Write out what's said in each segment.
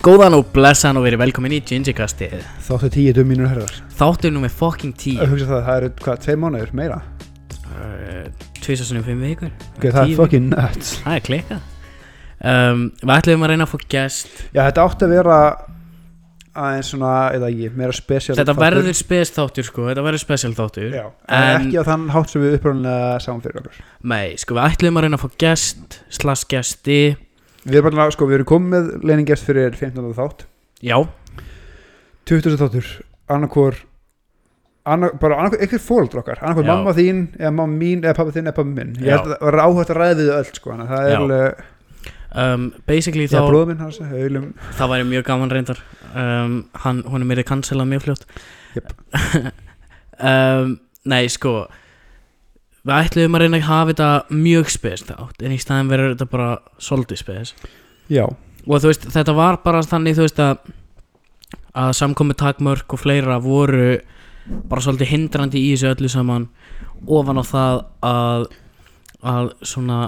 Góðan og blessan og verið velkomin í Gingikastið Þáttu tíu dum mínur herrar. Þáttur nú með fucking Að 10 hugsa það, það eru hvað, tveir mánuður, meira? Uh, Tvisasunum fimm vikur. Ok, það er Tíu fucking nuts. Það er klikkað. Um, Við ætlum að reyna að fá gest Já, þetta átti að vera aðeins svona, eða ekki, meira spesial Þetta verður spes þáttur sko. Þetta verður special þáttur. Já, en En- ekki á þann hátt sem við uppröðunlega sáum fyrir okkur. Nei, sko við ætlum að reyna að fá gest Slags gesti Við erum bara, sko, við erum komið með leiningest fyrir 15. þátt Já 20. þáttur, annarkor annar, bara annarkor, eitthvað fóröldur okkar annarkor Já. mamma þín, eða mamma mín eða pappa þinn, eða pappa minn Ég Já. held að það var áhægt að þau öll, sko þannig að það er Já. alveg, um, Basically já, þá bróður minn hans, auðlum Það væri mjög gaman reyndar um, Hann, hún er mér cancelað mjög fljótt Jöp. um, Nei, sko Við ætlum að reyna að hafa þetta mjög spes þátt En í staðin verður þetta bara svolítið spes. Já, Og þú veist, þetta var bara þannig þú veist að Að samkomi takmörk og fleira voru Bara svolítið hindrandi í þessu öllu saman Ofan á það að Að svona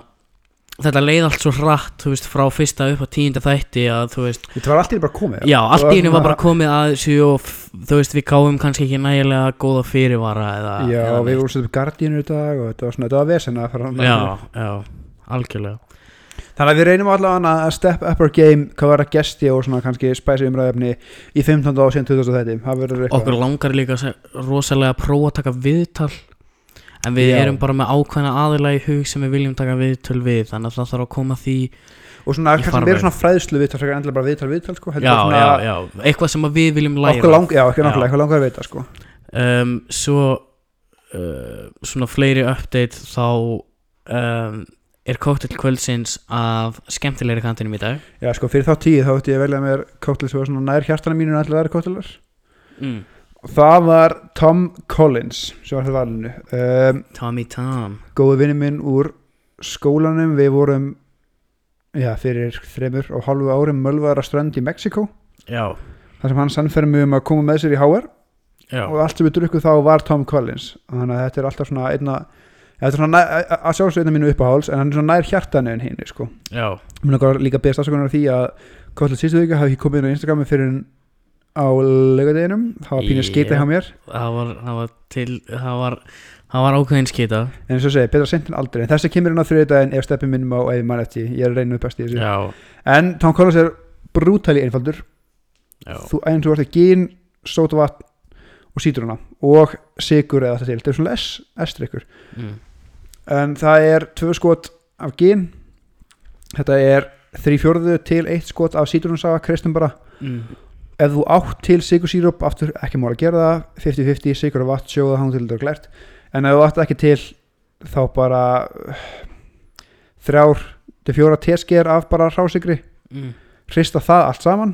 Þetta leið allt svo hratt, þú veist, frá fyrsta upp á tíunda þætti að, þú veist, þetta var allt í einu bara komið Já, allt í einu var bara komið að þessu og þú veist, við gáum kannski ekki nægilega góða fyrirvara eða Já, eða við vorum sett upp gardínu í dag og þetta var svona, þetta var vesen að fara Já, já, algjörlega Þannig að við reynum allavega að step up our game hvað var að gesti og svona kannski spæsi umræðefni í 15. og síðan 20. þetta Okkur langar líka rosalega að prófa að taka viðtal En við Já. erum bara með ákveðna aðila í hug sem við viljum taka viðtöl við Þannig að það þarf að koma því og svona kannski farveg. meira svona fræðslu viðtal frekar endilega bara viðtal viðtal sko heldur Já, svona, já, já, eitthvað sem að við viljum læra okkur lang, já, ekki náttúrulega, eitthvað langar að veita sko um, Svo uh, svona fleiri update þá um, er kóttel kvöldsins af skemmtilegri kantinum í dag Já, sko fyrir þá tíð þá ætti ég að velja mér kóttel sem var svona nær hjartana mínu en allir aðra kóttelar mm. Það var Tom Collins sem var það valinu. Um, Tommy Tom. Góðu vinni minn úr skólanum. Við vorum já, fyrir þremur og hálfu árum mölvaðara strönd í Mexiko Já, þar sem hann sannferði mig um að koma með sér í HR já, og allt sem við drukkuð þá var Tom Collins. Þannig að þetta er alltaf svona einna þetta er svona nær, að- einna mínu uppáháls en hann er svona nær hjartanu en hinn sko. mér langar líka að beðast afsökunar á því að Collins sístu vika hafi ekki komið inn á Instagrami fyrir á laugadeginum það var pínir skita hjá mér. Það var, það var til það var, það var ákveðin skita. En eins og segi, betra sent en aldrei. En þessi kemur inn á þriðdægin ef steppi minnum á ef mann eftir, ég er að reyna upp best í þessu. Já, en Tom Collins er brútæli einfaldur. Já, þú eins og vart að gín, sótavatn og sítruna og sigur eða þetta til, þetta er svona S- S-drykkur. Mm. en það er tvö skot af gin þetta er þrý fjórðu til eitt skot af sítrunsaga kristum bara. Mm. Ef þú átt til sigursírup aftur ekki mála að gera það 50-50 sigur og vatn sjóða þetta er glært en ef þú átt ekki til þá bara þrjár til fjóra tesker af bara rásigri Mm. hrista það allt saman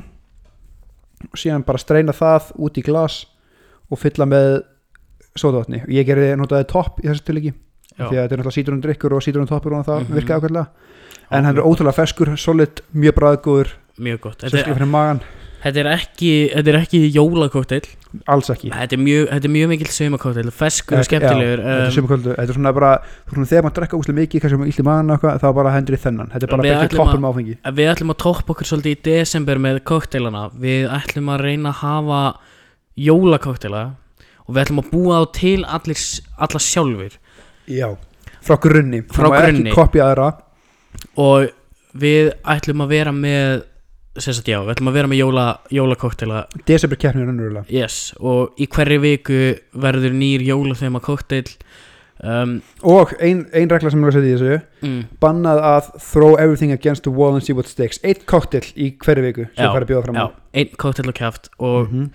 og síðan bara streyna það út í glas og fylla með sótavatni og ég gerði notaði topp í þessu tilíki því að þetta er náttúrulega sítrunum drikkur og sítrunum toppur og það Mhm. virkaði ákveðlega en hann er ótrúlega feskur, solid, mjög bræðgóður mjög gott. Þetta er, þetta er ekki, þetta er ekki jólakóttel alls ekki. Þetta er mjög, þetta er mjög mikill saumakóttel Feskur og Ekki- skemmtilegur já, þetta, er um, kvöldu, þetta er svona bara veist, þegar maður drekka úslega mikið, kannski maður illt í magan og eitthvað, þá bara hendur í þennan, þetta er bara ætlum toppur með áfengi. að Við ætlum að toppa okkur svolítið í desember með kóktelana Við ætlum að reyna að hafa jólakóktela og við ætlum að búa þá til allir, alla sjálfur já, frá grunni. Frá grunni. og við ætlum að vera með sagt já, við ætlum að vera með jóla, jólakóktela desember keppnir raunverulega yes, og í hverju viku verður nýr jólathema kóktel um, og ein, ein regla sem ég að setja í þessu mm, bannað að throw everything against the wall and see what sticks. Eitt koktel í hverju viku sem Já, fara að bjóða fram já, á einn kóktel og kæft og Mhm.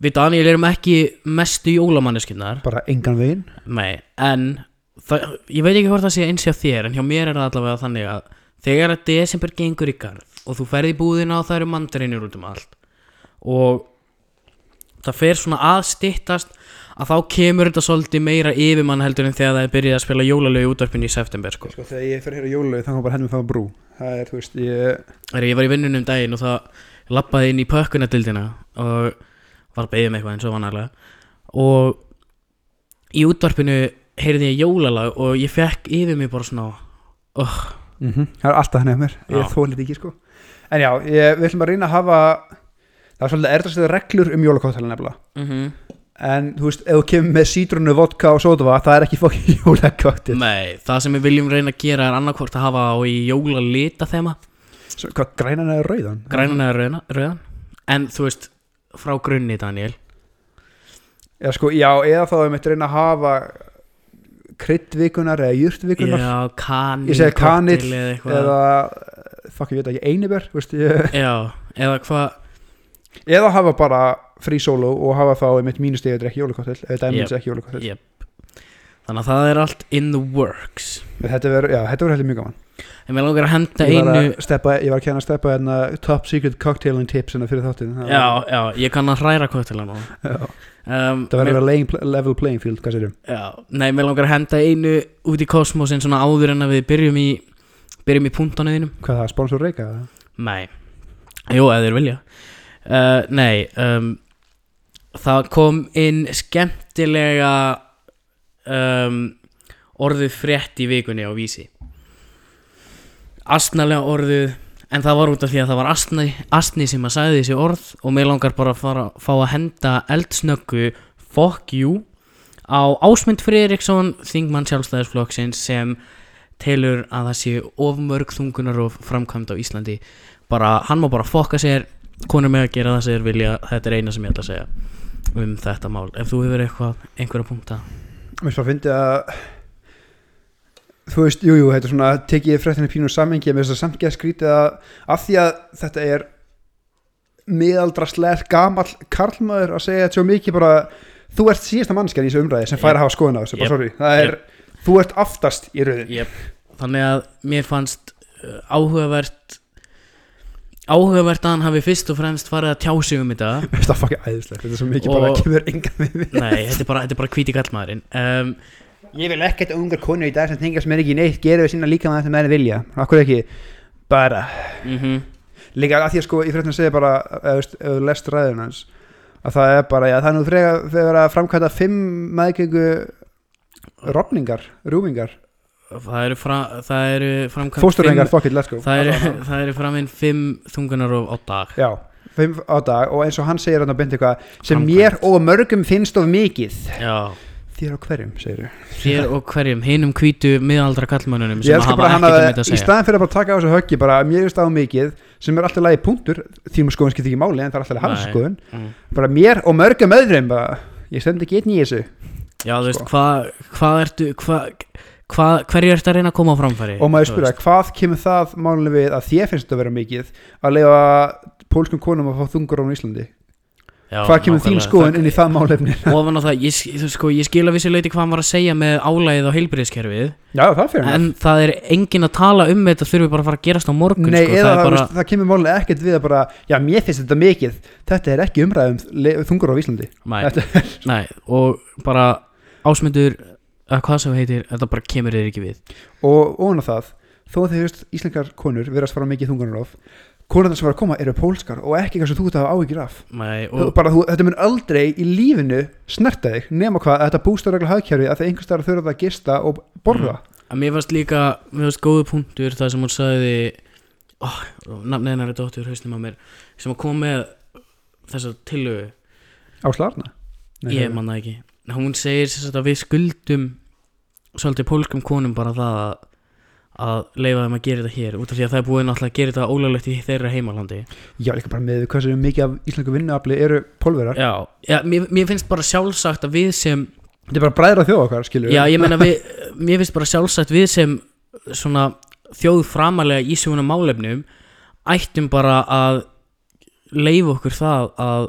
við Daniel erum ekki mestu jólamanneskinnar bara engan veginn. Nei, en það, ég veit ekki hvort það sé eins hjá þér en hjá mér er það allavega þannig að þegar að desember gengur í garð og þú ferð í búðina og það eru mandarinir út um allt. Og það fer svona að styttast að þá kemur þetta svolítið meira yfir mann heldur en þegar það er byrjað að spila jólalög í útvarpinu í september sko. sko, þegar ég fer hér á jólalögi þá kom bara henni með það brú. Það er, þú veist, ég Þegar ég var í vinnunum um daginn og það lappaði inn í pökkunadildina og var að beðið með eitthvað eins og vanalega. Og í útvarpinu heyrði ég jólalag og ég fekk yfir mig bara svona oh, mm það er alltaf henni að mér, ég þólið ekki sko en já, ég, við ætlum að reyna að hafa það er svolítið erðast eða reglur um jólakóttelin nefnilega. Mm en þú veist, ef þú kemur með sítrunu, vodka og sódava, það er ekki fokkin jólakóttel Nei, það sem við viljum reyna að gera er annarkvort að hafa á í jóla lita þema hvað, grænan eða rauðan? Grænan eða rauðan, rauðan. En þú veist, frá grunni Daniel. Já, sko, já, eða þá við mitt reyna að hafa kryddvikunar eða jurtvikunar Já, kanil eða eða, fuck, ég veit ekki, veist, ég, Já, eða hvað eða hafa bara frí solo og hafa þá einmitt mínustegi að drekja jólakóttel eða dæmins Yep. ekki jólakóttel yep. Þannig að það er allt in the works. Þetta verður, heldur mjög gaman. En mér langar að henda ég var, einu að steppa, ég var að kenna að steppa hérna top secret cocktailin tips hérna fyrir þáttin Já, já, ég kann að hræra kokteila nú um, það verður að laying, level playing field, hvað sérum Já, nei, mér langar að henda einu út í kosmosin svona áður en að við byrjum í byrjum í punktunni þínum. Hvað það, sponsor reyka Nei, jú, ef þeir vilja. Uh, Nei, um, það kom inn skemmtilega um, orðið frétt í vikunni á vísi. Astnalega orðið en það var út af því að það var astni, astni sem að sagði þessi orð og mér langar bara að fara, fá að henda eldsnöggu fuck you á Ásmund Friðriksson þingmann sjálfstæðisflokksins sem telur að það sé of mörg þungunar og framkvæmd á Íslandi. Bara, hann má bara fokka sér konur með að gera það þeir vilja þetta er eina sem ég ætla að segja um þetta mál. Ef þú hefur eitthvað, einhverja punkta? Mér svo að fyndi að þú veist, jújú, jú, þetta er svona tekið fréttinni pínu samengi með þess að samt geða skrítið að af því að þetta er miðaldra slær gamall karlmaður að segja þetta svo mikið bara þú ert síðasta mannskjan í þessu umræði sem fær að hafa skoðun á þessu, bara Yep. sorry. Það er, þú ert aftast í rauðin yep. þannig að mér fannst uh, áhugavert áhugavert að hann hafi fyrst og fremst farið að tjá sig um þetta. Þetta er fokkið æðislegt, þetta er svo mikið Og- bara kemur engan við nei, þetta er bara, þetta er bara hvíti gallmaðurinn. Um, ég vil ekkert ungar konur í dag sem tengast mér ekki neitt gera við sína líka með þetta með vilja. Akkur ekki, bara mm líka að því að sko, ég fyrir að segja bara ef þú lest ræðun hans að það er bara, já, það er nú frega þegar að framkvæmta fimm meðgengu rofningar, rúmingar það eru, fra, það eru framkvæmt fósturrengar, fuck it, let's go. Það eru, það eru framinn fimm þungunar á dag. Já, fimm á dag og eins og hann segir hann að bynda eitthvað sem mér og mörgum finnst of mikið. Já, þér á hverjum, segir þú hér og hverjum hinum hvítu miðaldra kallmönnunum ég sem hafa ekkert um þetta að í segja. staðan fyrir að bara taka á þessu höggi bara mér finnst á mikið sem er alltaf lagi punktur því maður skoðun skiptir ekki máli en það er alltaf hans skoðun. Mm. bara mér og mörgum öðrum bara, ég stend ekki einn í þessu já, þú veist, Sko. hvað hva ertu hvað hva, hverju ertu að reyna að koma á framfæri? Og maður spyrja, hvað kemur það mánuleg við að þér finnst þetta að vera mikið að leifa pólskum konum að fá þungur á Íslandi? Já, hvað kemur þín skoðun inn í það málefni? Ofan á það, ég, sko, ég skil að vissi leiti hvað var að segja með álægið á heilbriðskerfið já, það en það er engin að tala um þetta þurfi bara að fara að gerast á morgun Nei, sko. eða það bara, það kemur mánuleg ekkert við að bara já, mér finnst þetta mikið, þetta er ekki umræðum þungur á Íslandi. Nei, og bara ásmundur, að hvað sem heitir þetta bara kemur þér ekki við. Og ofan á það, þó að þeir veist íslenskar konur verðast fara mikið þungunarof konurnar sem var að koma eru pólskar og ekki sem þú að hafa áhyggjur af. Nei, og bara, þú, þetta mun aldrei í lífinu snerta þig nema hvað að þetta bústarregla hagkjæri að það einhvers staðar þurfa að gista og borða. Að mér fannst líka mér fannst góðu punktur það sem hún sagði oh, nafnið hennar er dóttur hausnum á mér sem kom með þessa tillögu. Á slarna ég man það ekki hún segir að við skuldum svolítið pólskum konum bara það að, að leifa þeim að gera þetta hér út af því að það er búið náttúrulega að gera þetta ólöglegt í þeirra heimalandi. Já líka bara með hvað sem mikið af íslensku vinnuafli eru pólverar já, já mér, mér finnst bara sjálfsagt að við sem þetta er bara bræðra þjóð okkar skilur já ég meina við mér finnst bara sjálfsagt við sem svona þjóð framalega í svona málefnum ættum bara að leifa okkur það að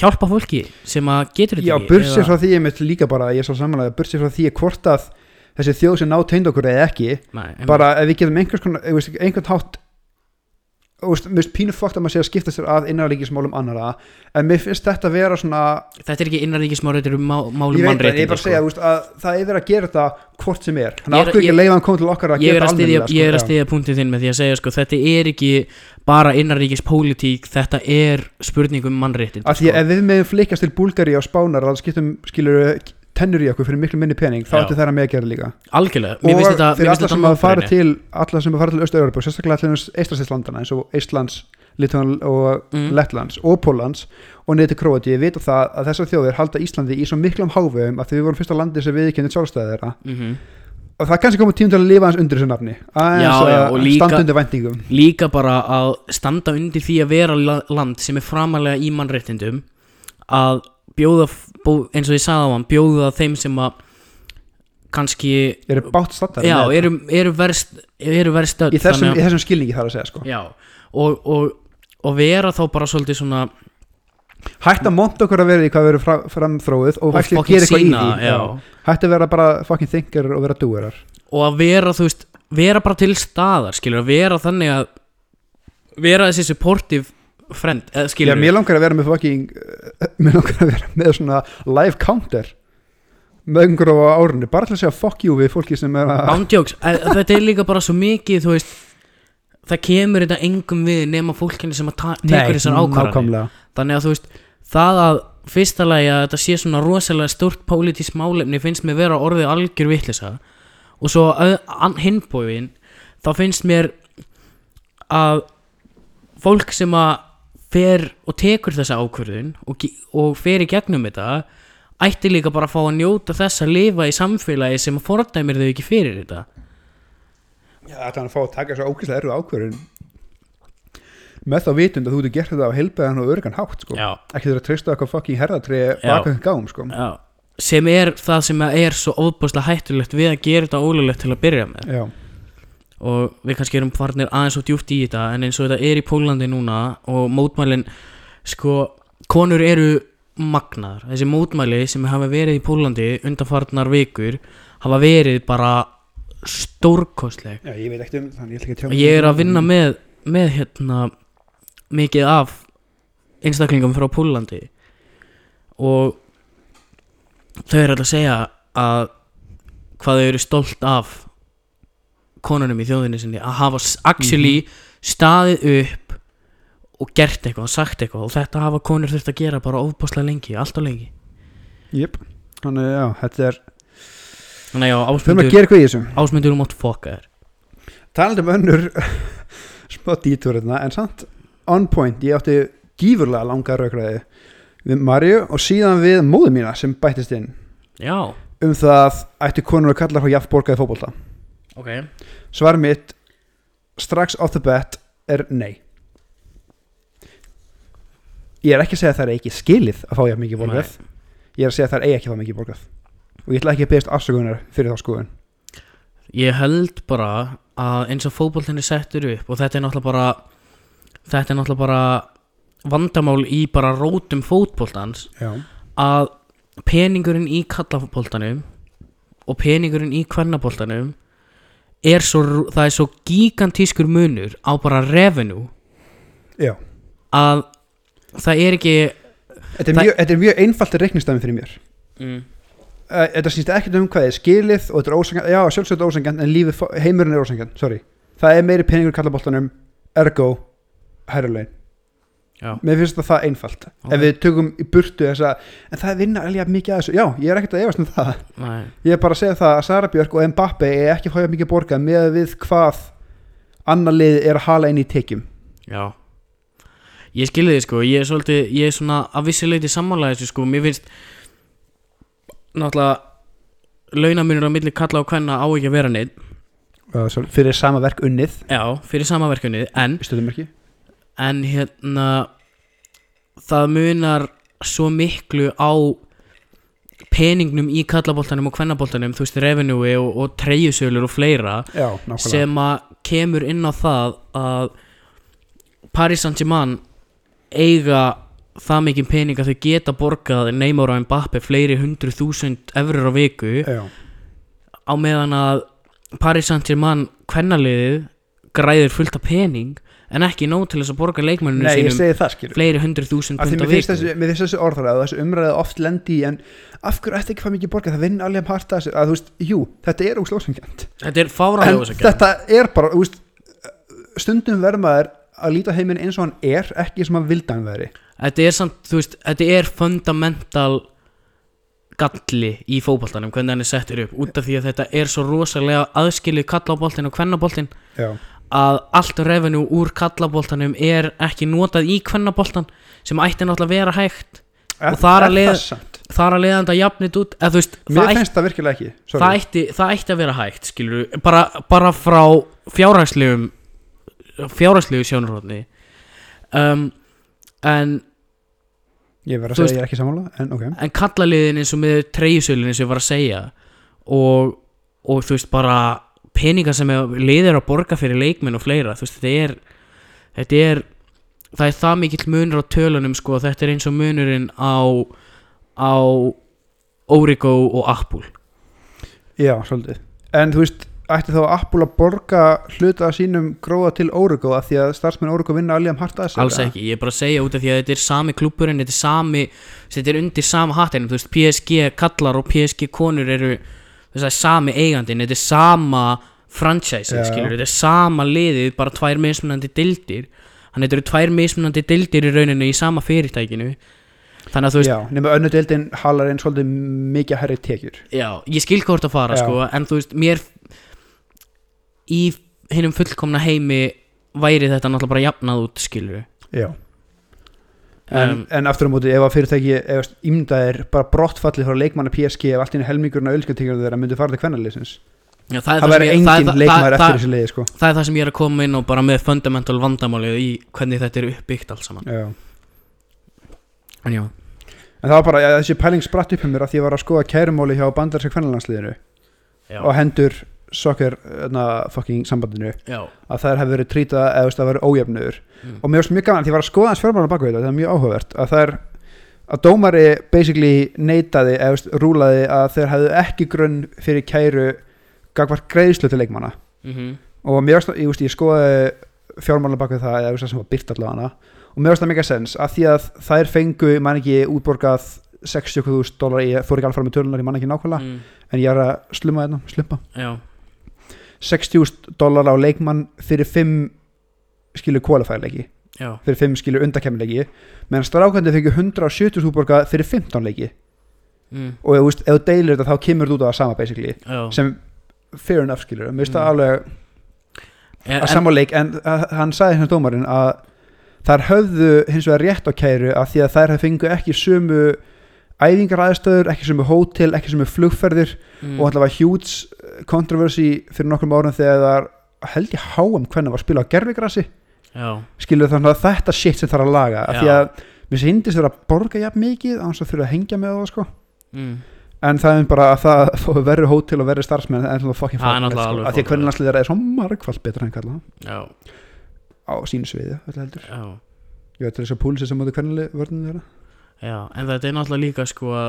hjálpa fólki sem að getur já þetta bursið eða- frá því ég mitt líka bara ég svo samanlega bursið frá því hvort að þessi þjóð sem ná teind okkur eða ekki Nei, bara ef við getum einhvers konar einhvern hátt finnst pínu fókt að maður sé að skipta sér að innanríkismálum annara en mér finnst þetta vera svona þetta er ekki innanríkismál þetta eru má, málum ég veit það, ég er bara að sko. segja veist, að það er verið að gera þetta hvort sem er Ég þannig að okkur ekki ég- að hann koma til okkar að ég er gera að almennilega, ég er að sko, já. stiðja punktið þinn með því að segja sko, þetta er ekki bara innanríkis pólitík þetta er spurning um mannréttindi af því sko. ef við meðum flikast til Búlgari á Spánar þá skiptum skilur tennur í okkur fyrir miklu minni pening þá ætti það að með að gera líka algjörlega, mér og finnst þetta, fyrir mér finnst alla sem að fara til alla sem að fara til Östu-Európa og sérstaklega allir Eistlandslandana eins og Eistlands, Litvan og Mm. Lettlands og Póllands og til Króati, ég veit á það að þessar þjóðir halda Íslandi í svo miklum hávegum að því við vorum fyrsta landi sem við ekki sjálfstæði þeirra Mhm. Og það kannski komið tím til að lifa hans undir þessu nafni. Að líka- standa undir væntingum. líka bara að standa undir því að vera la- land sem er framalega í mannréttindum að bjóða eins og ég sagði á hann, bjóða þeim sem að kannski eru bátt staddar já, eru, eru verst eru verst öll í þessum, í þessum skilningi þar að segja sko. já, og, og, og vera þá bara svolítið svona hætt að monta okkur að vera í hvað við erum fra, framþróið og actually fucking gera eitthvað í sína, því. já. hætt að vera bara fucking thinker og vera doerar. Og að vera þú veist vera bara til staðar, skilur, að vera þannig að vera þessi supportive friend, eða Já, skilur mér langar að vera með fucking mér langar að vera með svona live counter með einhverju á árunni bara til að segja fuck you við fólki sem er að ándjóks, þetta er líka bara svo mikið þú veist, það kemur þetta engum við nema fólkinu sem tekur þessar ákvarðanir. þannig að þú veist, það að fyrsta lagi að þetta sé svona rosalega stórt pólitísk málefni finnst mér vera orðið algjör vitlisa og svo hinbóin þá finnst mér að fólk sem að fer og tekur þessa ákvörðun og, og fer í gegnum þetta ætti líka bara að fá að njóta þess að lifa í samfélagi sem að fordæmir þau ekki fyrir þetta Þetta er að fá að taka svo ókvæslega erfið ákvörðun með þá vitund að þú getur gert þetta á heilbæðan og örgan hátt sko. Ekki þurfa að treysta eitthvað fucking herðatri Já. baka þeim gáum sko. Sem er það sem er svo óbúslega hættulegt við að gera þetta ólulegt til að byrja með Já. og við kannski erum farnir aðeins og djúpt í þetta en eins og þetta er í Pólandi núna og mótmælin sko, konur eru magnar þessi mótmæli sem hafa verið í Pólandi undanfarnar vikur hafa verið bara stórkostleg Já, ég veit ekkert um þannig ég ætla ekki að tjá mig. ég er að vinna með, með hérna mikið af einstaklingum frá Pólandi og þau eru alltaf að segja að hvað þau eru stolt af konunum í þjóðinni sinni að hafa s- actually staðið upp og gert eitthvað og sagt eitthvað og þetta hafa konur þurft að gera bara ofbáslega lengi, alltaf lengi Jep. þannig já, þetta er þannig já, þurfum að ásmundur, gera eitthvað í þessu. Ásmundur um átt fokka þér. Talandi um önnur smá dítúr hérna, en samt on point, ég átti gífurlega langa raukræði við Marju og síðan við móðu mína sem bættist inn. Já, um það ætti konur að kalla hvað jafn borgaði fótbolta. Ok. Svar mitt strax off the bat er nei. Ég er ekki að segja að það er ekki skilið að fá jafn mikið borgað. Ég er að segja að það er eigi ekki að fá mikið borgað og ég ætla ekki að beðast afsökunar fyrir þá skoðun. Ég held bara að eins og fótboltin er settur upp og þetta er náttúrulega bara þetta er náttúrulega bara vandamál í bara rótum fótboltans já, að peningurinn í kallafóltanum og peningurinn í kvennaboltanum er svo, það er svo gigantískur munur á bara revenue já. að það er ekki Þetta, er Það- mjög, þetta er mjög einfalt reiknistæmi fyrir mér. Mm, þetta snýst ekkert um hvað er skilið og þetta er ósangjant, já sjálfsögðu ósangjant en lífið, heimurinn er ósangjant, sorry. Það er meiri peningur kallaboltanum ergo hærulegin já, mér finnst það það einfalt. Ok. ef við tökum í burtu þessa en það vinna alveg mikið að þessu. Já, ég er ekkert að efast um það. Næ, ég er bara að segja það að Sara Björk og Mbappe er ekki að fá jafn mikið borgað með við hvað annar lið er að hala inn í tekjum. Já. Ég skilði þið sko, ég er svolítið ég er svona að vissi leiti sammála þessu sko mér finnst náttúrulega launamunur á milli kalla og kvenna á ekki að vera neitt fyrir sama verk unnið. Já, fyrir sama verkefnið en, stöðum ekki en hérna það munar svo miklu á peningnum í kallaboltanum og kvennaboltanum þú veist, revenue og, og treyjusölur og fleira já, sem að kemur inn á það að Paris Saint-Germain eiga það mikið pening að þau geta borgað Neymar og Mbappe fleiri hundru þúsund eurur á viku já, á meðan að Paris Saint-Germain kvennaliðið græðir fullt af pening en ekki nóg til þess að borga leikmenninu sínum það fleiri hundru þúsund pund á viku. mér finnst þessu orðræð og þessu umræði oft lendi en af hverju ætti ekki að fá mikið borgað? Það vinn alveg harta þessu að þú veist, jú, þetta er úslóðsengjant þetta er ósakjart þetta er bara, þú veist stundum verður maður að líta heiminn eins og hann er ekki sem að vilda hann veri þetta er samt, þú veist, þetta er fundamental galli í fótboltanum hvernig hann er settur upp út af því að þetta er svo rosalega aðskilið kallaboltin og kvennaboltin já, að allt revenue úr kallaboltanum er ekki notað í kvennaboltan sem ætti náttúrulega að vera hægt. Er- þar að leið- það samt? þar að leiðanda jafnit út eða þú veist, mér finnst það virkilega ekki það, ætti, það ætti að vera hægt skilur bara, bara frá fjárhagslegum fjárhagslegu sjónarhóðni um, en ég verð að segja veist- ég er ekki sammála en ok, en kallaliðin eins og með treyjusölin eins og ég var að segja og, og þú veist bara peningar sem liðir að borga fyrir leikmenn og fleira veist þetta er þetta er það er það mikill munur á tölunum sko þetta er eins og munurinn á á Origo og Apple. Já, svolítið. En þú veist, ætti þá Apple að borga hluta sínum gróða til Origo af því að starfsmenn Origo vinna alveg um hart að þessu alls ekki, ég er bara að segja út af því að þetta er sami klúburinn, þetta er sami þetta er undir sama hattinum, þú veist PSG kallar og PSG konur eru þú veist það er sami eigandinn, þetta er sama franchise, Já. skilur, þetta er sama liðið, bara tvær mismunandi dildir þannig þetta eru tvær mismunandi dildir í rauninu í sama fyrirtækinu þannig að þú veist, já, nema önnu deildin halar einn svolítið mikið herri tekjur. Já, ég skil hvort að fara sko, en þú veist, mér í hinnum fullkomna heimi væri þetta náttúrulega bara jafnað út, skilur já. En, Um, en aftur á móti ef að fyrirtæki ef ímyndað er bara brottfallið frá leikmanna PSG ef allt í einu helmingurinn af ölskatíkjum þeirra myndi fara til kvennarliðsins Já, það, er það sem verður ég- engin það- þessi liði sko. það er það sem ég er að koma inn og bara með fundamental vandamálið í hvernig þetta er uppbyggt allt saman. Já. en já, en það var bara, ja, þessi pæling spratt upp um mér að því ég var að skoða kærumáli hjá bandarska kvennarlandsliðinu já, og hendur soccer na, fucking sambandinu já, að þær hefur verið trítað eða það verið ójöfnur mm. og mér varst mjög gaman því ég var að skoða hans fjármála baku þetta það er mjög áhugavert að það er að dómari basically neitaði eða rúlaði að þeir hefðu ekki grunn fyrir kæru gagvart greiðslu til leikmanna. Mm og mér varst, ég, ég skoði fjármála baku það eða það sem var byrt allavega og mér varst það mega sens að því að þær fengu, man ekki útborgað 60.000 dólar, ég fór ekki alveg fram með tölunar, ég man ekki nákvæmlega. Mm, en ég er að slumma þetta, slumpa. Já, 60.000 dólar á leikmann fyrir 5 skilu qualify-leiki já, fyrir 5 skilu undakemmileiki meðan strákandi fengi 170 útborga fyrir 15 leiki. Mm, og ef þú þú deilir þetta þá kemur þetta út á það sama basically. Já. Sem fair enough skilur mér finnst það Mm. alveg en, að sama leik en að, hann sagði hérna dómarinn að þær höfðu hins vegar rétt á kæru að því að þær fengu ekki sömu æfingar aðstöður, ekki sömu hótel ekki sömu flugferðir mm, og alltaf var huge controversy fyrir nokkrum árum þegar held ég háum hvernig var að spila á gerfigrassi skilur þannig að þetta shit sem þarf að laga af því að mér sýndist þurfa að borga jafn mikið á þess að þurfa að hengja með það sko. Mm, en það er bara að það fóðu verri hótel og verri starfsmenn en það fáránlegt, náttúrulega sko, af því að hvernig landsliðar er svo margfald betra en kalla á sínu sviði ég veit þess að púlisi sem móti hvernig vörðinu þeirra. Já, en þetta er náttúrulega líka sko að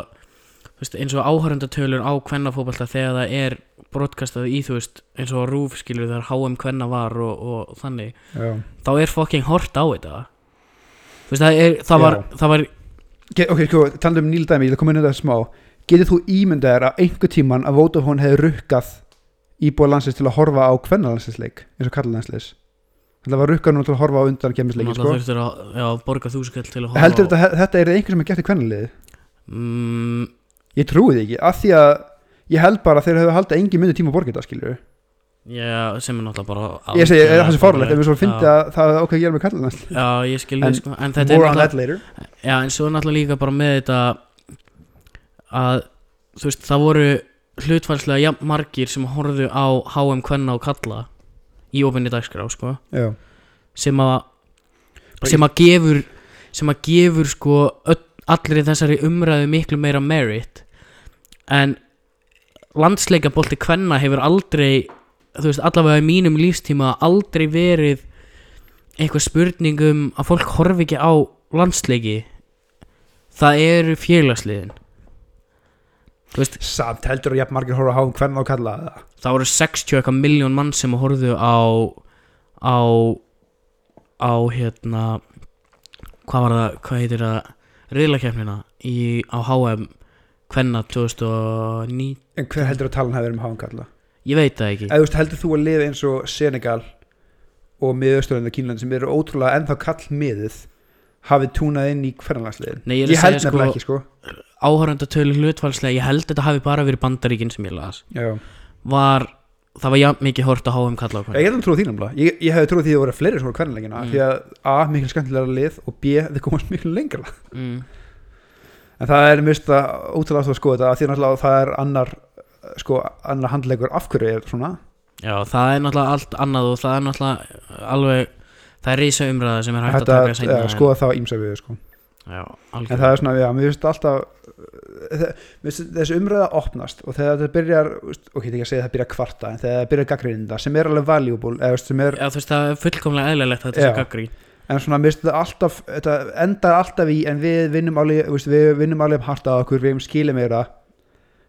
veist, eins og áhörundatölur á kvennafótbolta þegar það er brotkastað í þú veist eins og rúf skilur þegar HM kvenna var og, og þannig já. þá er fucking hort á þetta. Þú veist það, er, það, var, það var Ge ok, sko, talandi um Níl Dæmi, ég vil koma inn í þetta smá. Getur þú ímyndað þér að einhver tíman að Vodafone hefði rukkað íbúið landsins til að horfa á kvennalandsleik eins og kallalandsleis það var rukkað nú til að horfa á undan kemmisleiki sko. að já, borga þúskall til að horfa heldur á- þetta, þetta er einhver sem er gert í kvennaliði mm, ég trúi því ekki, af því að ég held bara að þeir hefur haldið engin myndi tíma að borga þetta skilur Já, sem er náttúrulega bara ég segi, það sem fárlegt, ef við svo fyndi að það er okkur að gera með kallalandsleik Já, ég skil En þið sko. En þetta er náttúrulega Já, en svo er náttúrulega líka bara með þetta að þú veist, það voru hlutfælslega jafn margir sem horfðu á HM kvenna og kalla í ofinni dagskrá, sko. Já, sem að sem að gefur sem að gefur sko öll, allir í þessari umræðu miklu meira merit en landsleikabolti kvenna hefur aldrei þú veist, allavega í mínum lífstíma aldrei verið eitthvað spurning um að fólk horfi ekki á landsleiki. Það eru félagsliðin. Samt heldur að jafn margir horfa á háum hvernig á kalla það það voru 60 eitthvað miljón mann sem horfðu á á á hérna hvað var það, hvað heitir það riðlakefnina í, á HM Kvenna 2009 en hver heldur að talan hefur verið með háum kalla ég veit það ekki. Eða þú veist, heldur þú að liða eins og Senegal og miðausturlanda Kínland sem eru ótrúlega ennþá kall miðið hafið túnað inn í hverjanlagsliðin Nei, ég er að ég held segja, nefnilega sko, ekki sko. áhörundatölu hlutfalslega, ég held þetta hafi bara verið bandaríkin sem ég las. Já. var, það var jafn mikið hort að HM kalla á ég hef trúið því náttúrulega ég, ég hef trúið því að það voru fleiri svona hvernilegina Mm. því að A, mikil skemmtilega lið og B, þið komast mikil lengra. Mm. En það er að ótrúlega að skoða þetta því náttúrulega það er annar sko, annar handleikur af hverju er þetta svona. Já, það er náttúrulega allt annað og það er náttúrulega alveg það er reysa umræða sem er hægt Þetta, að taka seinna ja, skoða það ímsa við sko. Já, en það er svona, já, mér finnst alltaf finnst þessi umræða opnast og þegar þetta byrjar, veist, ok, ekki að segja að það byrjar kvarta en þegar það byrjar gaggrinda sem er alveg valuable eða veist, sem er, Já, þú veist, það er fullkomlega eðlilegt að þetta sé gaggrí en svona finnst þetta alltaf þetta endar alltaf í en við vinnum alveg, veist, við vinnum alveg hart að okkur, við hefum skilið meira.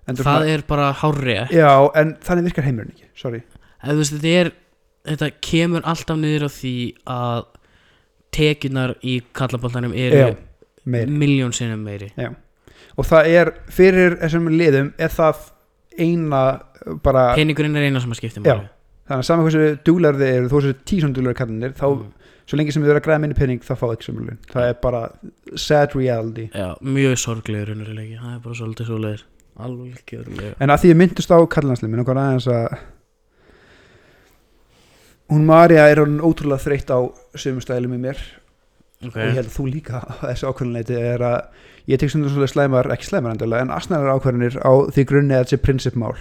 En Það er bara hárri já, en þannig virkar heimurinn ekki, sorry. Eða, þú veist, þetta er þetta kemur alltaf niður á því að tekjunar í kallaboltanum eru já, miljón sinnum meiri. Og það er, fyrir þessum liðum er það eina bara, peningurinn er eina sem að skipta Já. þannig að saman hversu dúlar þið eru, þó þessu tísund dúlar kallinir, þá, Mm. Svo lengi sem þið eru að græða minni pening, þá fá ekki sömulun það er bara sad reality. Já, mjög sorglegur unnurleiki það er bara svolítið svo leiðis alveg gjörlega en að því ég myndust á kallanslið minn okkur aðeins að hún Marja er hún ótrúlega þreytt á sömu stælum í mér. Og ég okay. held að þú líka á þessu ákvörðunleiti er að ég tek svona slæmar, ekki slæmar endilega en asnarar ákvörðunir á því grunni að þetta sé prinsipmál,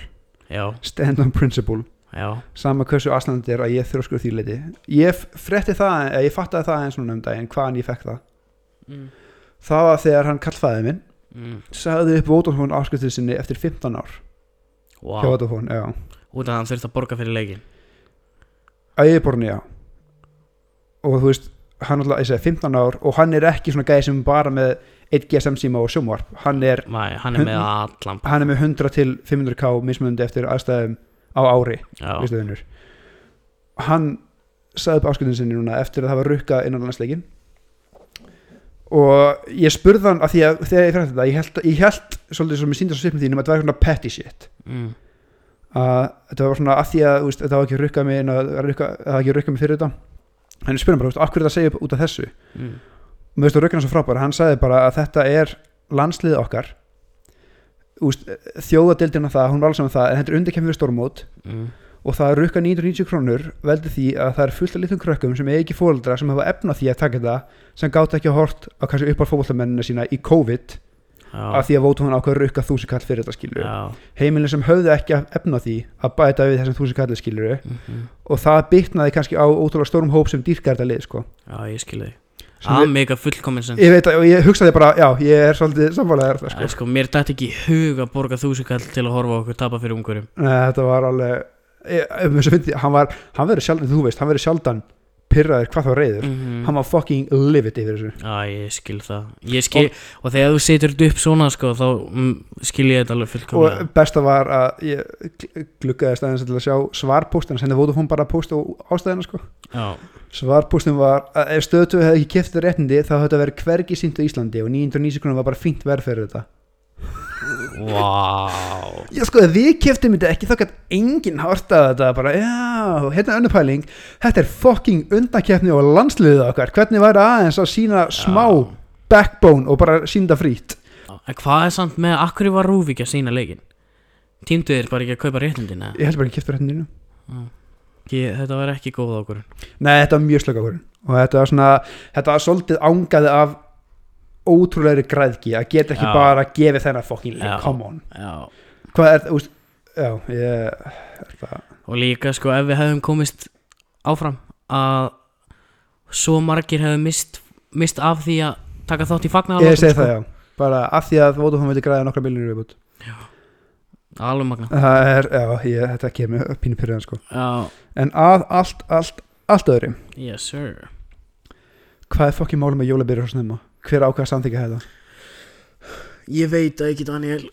stand on principle já, sama hversu asnandi er að ég þrjóskur því leiti ég frétti það, ég fattaði það eins og um daginn, hvaðan ég fekk það. Mm. það var þegar hann kallfæði minn Mm. sagði upp Vodafone afskriftið sinni eftir 15 ár. Wow. hjá Vodafone, já. Út af að hann þurfti að borga fyrir leikin ægiborni, já. Og þú veist, hann alltaf, ég segi 15 ár og hann er ekki svona gæði sem er bara með 1 GSM síma og sjómvarp hann er, Mæ, hann er allan hann er með 100 til 500k mismunandi eftir aðstæðum á ári þennur hann sagði upp afskriftið sinni núna eftir að það var rukka innan landsleikin og ég spurði hann að því að þegar ég frætti þetta ég held, ég held svolítið sem ég síndi á svipnum þínum að þetta var svona petty shit. Mm. að þetta var svona að því að þú veist, þetta var ekki rukkað mig það var ekki rukkað mig fyrir þetta. Ég spurði hann bara, þú akkur er þetta að segja upp út af þessu? Mm. og mér veist að rukkana svo frábæra, hann sagði bara að þetta er landslið okkar Þjóðadildina það, hún var alls saman það en þetta er undirkemur við stórmót Mm. og það að rukka 990 krónur veldi því að það er fullt af litum krökkum sem er ekki fóreldra sem hafa efna því að taka þetta sem gátt ekki að hort á kannski upp á fótboltamennina sína í COVID af því að vótum hann ákveður rukka þúsi kall fyrir þetta skilur heimilin sem höfðu ekki efna því að bæta við þessum þúsi kalli skilur mhm. og það bitnaði kannski á ótrúlega stórum hóp sem dýrkar þetta lið sko. Já, er mega fullkomin sem ég veit að og ég hugsaði bara, já, ég er svolítið samfélagar sko. sko. sko, Mér dætti ekki hug að borga þúsukall til að horfa okkur tapa fyrir ungurum Nei, þetta var alveg ég, um að fyndi, hann var, hann verður sjaldan þú veist, hann verður sjaldan pyrraður hvað þá reyður mm hann var fucking livid yfir þessu Já, ég skil það ég skil, Og þegar þú setur þetta upp svona sko, þá mm, skil ég þetta alveg fullkomlega og besta var að ég gl- gluggaði staðins til að sjá svarpóstin sem það voru hún bara að pósta á ástæðina sko. Já, svarpóstin var að ef stöðtöðu hefði ekki keft það réttindi þá hefði þetta verið hvergi sínt á Íslandi og 990 krónum var bara fínt verð fyrir þetta. Vá. Já sko, ef við keftum þetta ekki þá gætt enginn hártað þetta bara, já, hérna er önnur pæling. Þetta er fucking undakeppni og landsliðið okkar, hvernig væri aðeins að sína smá backbone og bara sínda frýtt Já. En hvað er samt með, akkur var ekki að sína leikin? Tímdu þér bara ekki að kaupa réttindina? ég held bara ekki keftur réttindinu Ég, þetta var ekki góð ákvörðun. Nei, þetta var mjög slöka hverjum og þetta var svona, þetta var svolítið ángaði af ótrúlegri græðki að geta ekki Já. bara gefið þennan fucking leik, Já. come on. Já. Hvað er það, úst, já, ég er það, Og líka sko ef við hefðum komist áfram að svo margir hefðu mist, mist af því að taka þátt í fagnar ég segi það já. Bara af því að Vodafone vildi græða nokkra miljonir viðbútt Alveg magna það er, já, ég, þetta kemur upp pínu pyrrðan sko. Já, en að allt, allt, allt öðru. Yes sir. Hvað er fokkin málum með jólabyrður svo snemma hver ákvað samþykja þetta? Ég veit að ekki Daniel.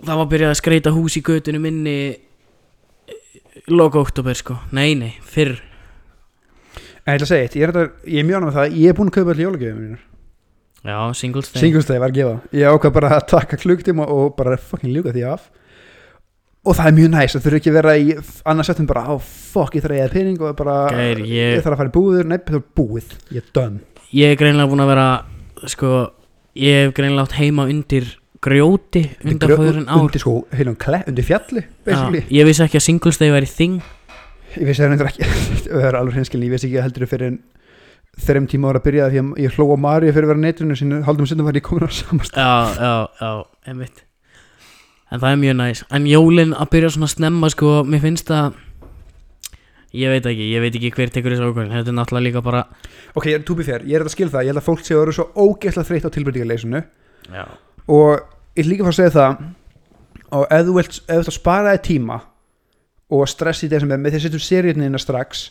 Það var byrjað að skreita hús í götunum minni Loka oktober sko. Nei, nei, fyrr. En ég ætla að segja eitt, ég er, þetta, ég er mjög ánægð með það. Ég er búin að kaupa allir jólagjöfum mínir Já, singles day. Singles Day var að gefa. Ég ákvað bara að taka klukktíma og bara fucking ljúka því af og það er mjög næst það þurfi ekki að vera í annars settum bara á fuck ég þarf að eða pening og bara Gæir, ég ég, þarf að fara í búður, nei það er búið ég er done. Ég er greinlega búin að vera Sko, ég hef greinlega átt heima undir grjóti undan fóðurinn ár. undir sko, heilum kle, undir fjalli Já, ég vissi ekki að singles day væri þing. Ég vissi það reyndar ekki það er alveg hreinskilin, ég vissi ekki að heldur fyrir en þreim tíma ára að byrja því að ég hló á Maríu fyrir að vera á netinu sinni, haldum sinnum var ég komin á samast Já, já, já, einmitt En það er mjög næs. En jólin að byrja svona snemma sko Mér finnst það Ég veit ekki, ég veit ekki hver tekur þessu ákvörðin Þetta er náttúrulega líka bara ok, ég er be fair, ég er að skilja það. Ég held að fólk séu að vera svo ógeðslega þreytt á tilbreytingarleysinu. Já, og ég vil líka fara að segja það og ef þú vilt, ef þú vilt að spara þér tíma og stress í desember með því að setjum seríunina strax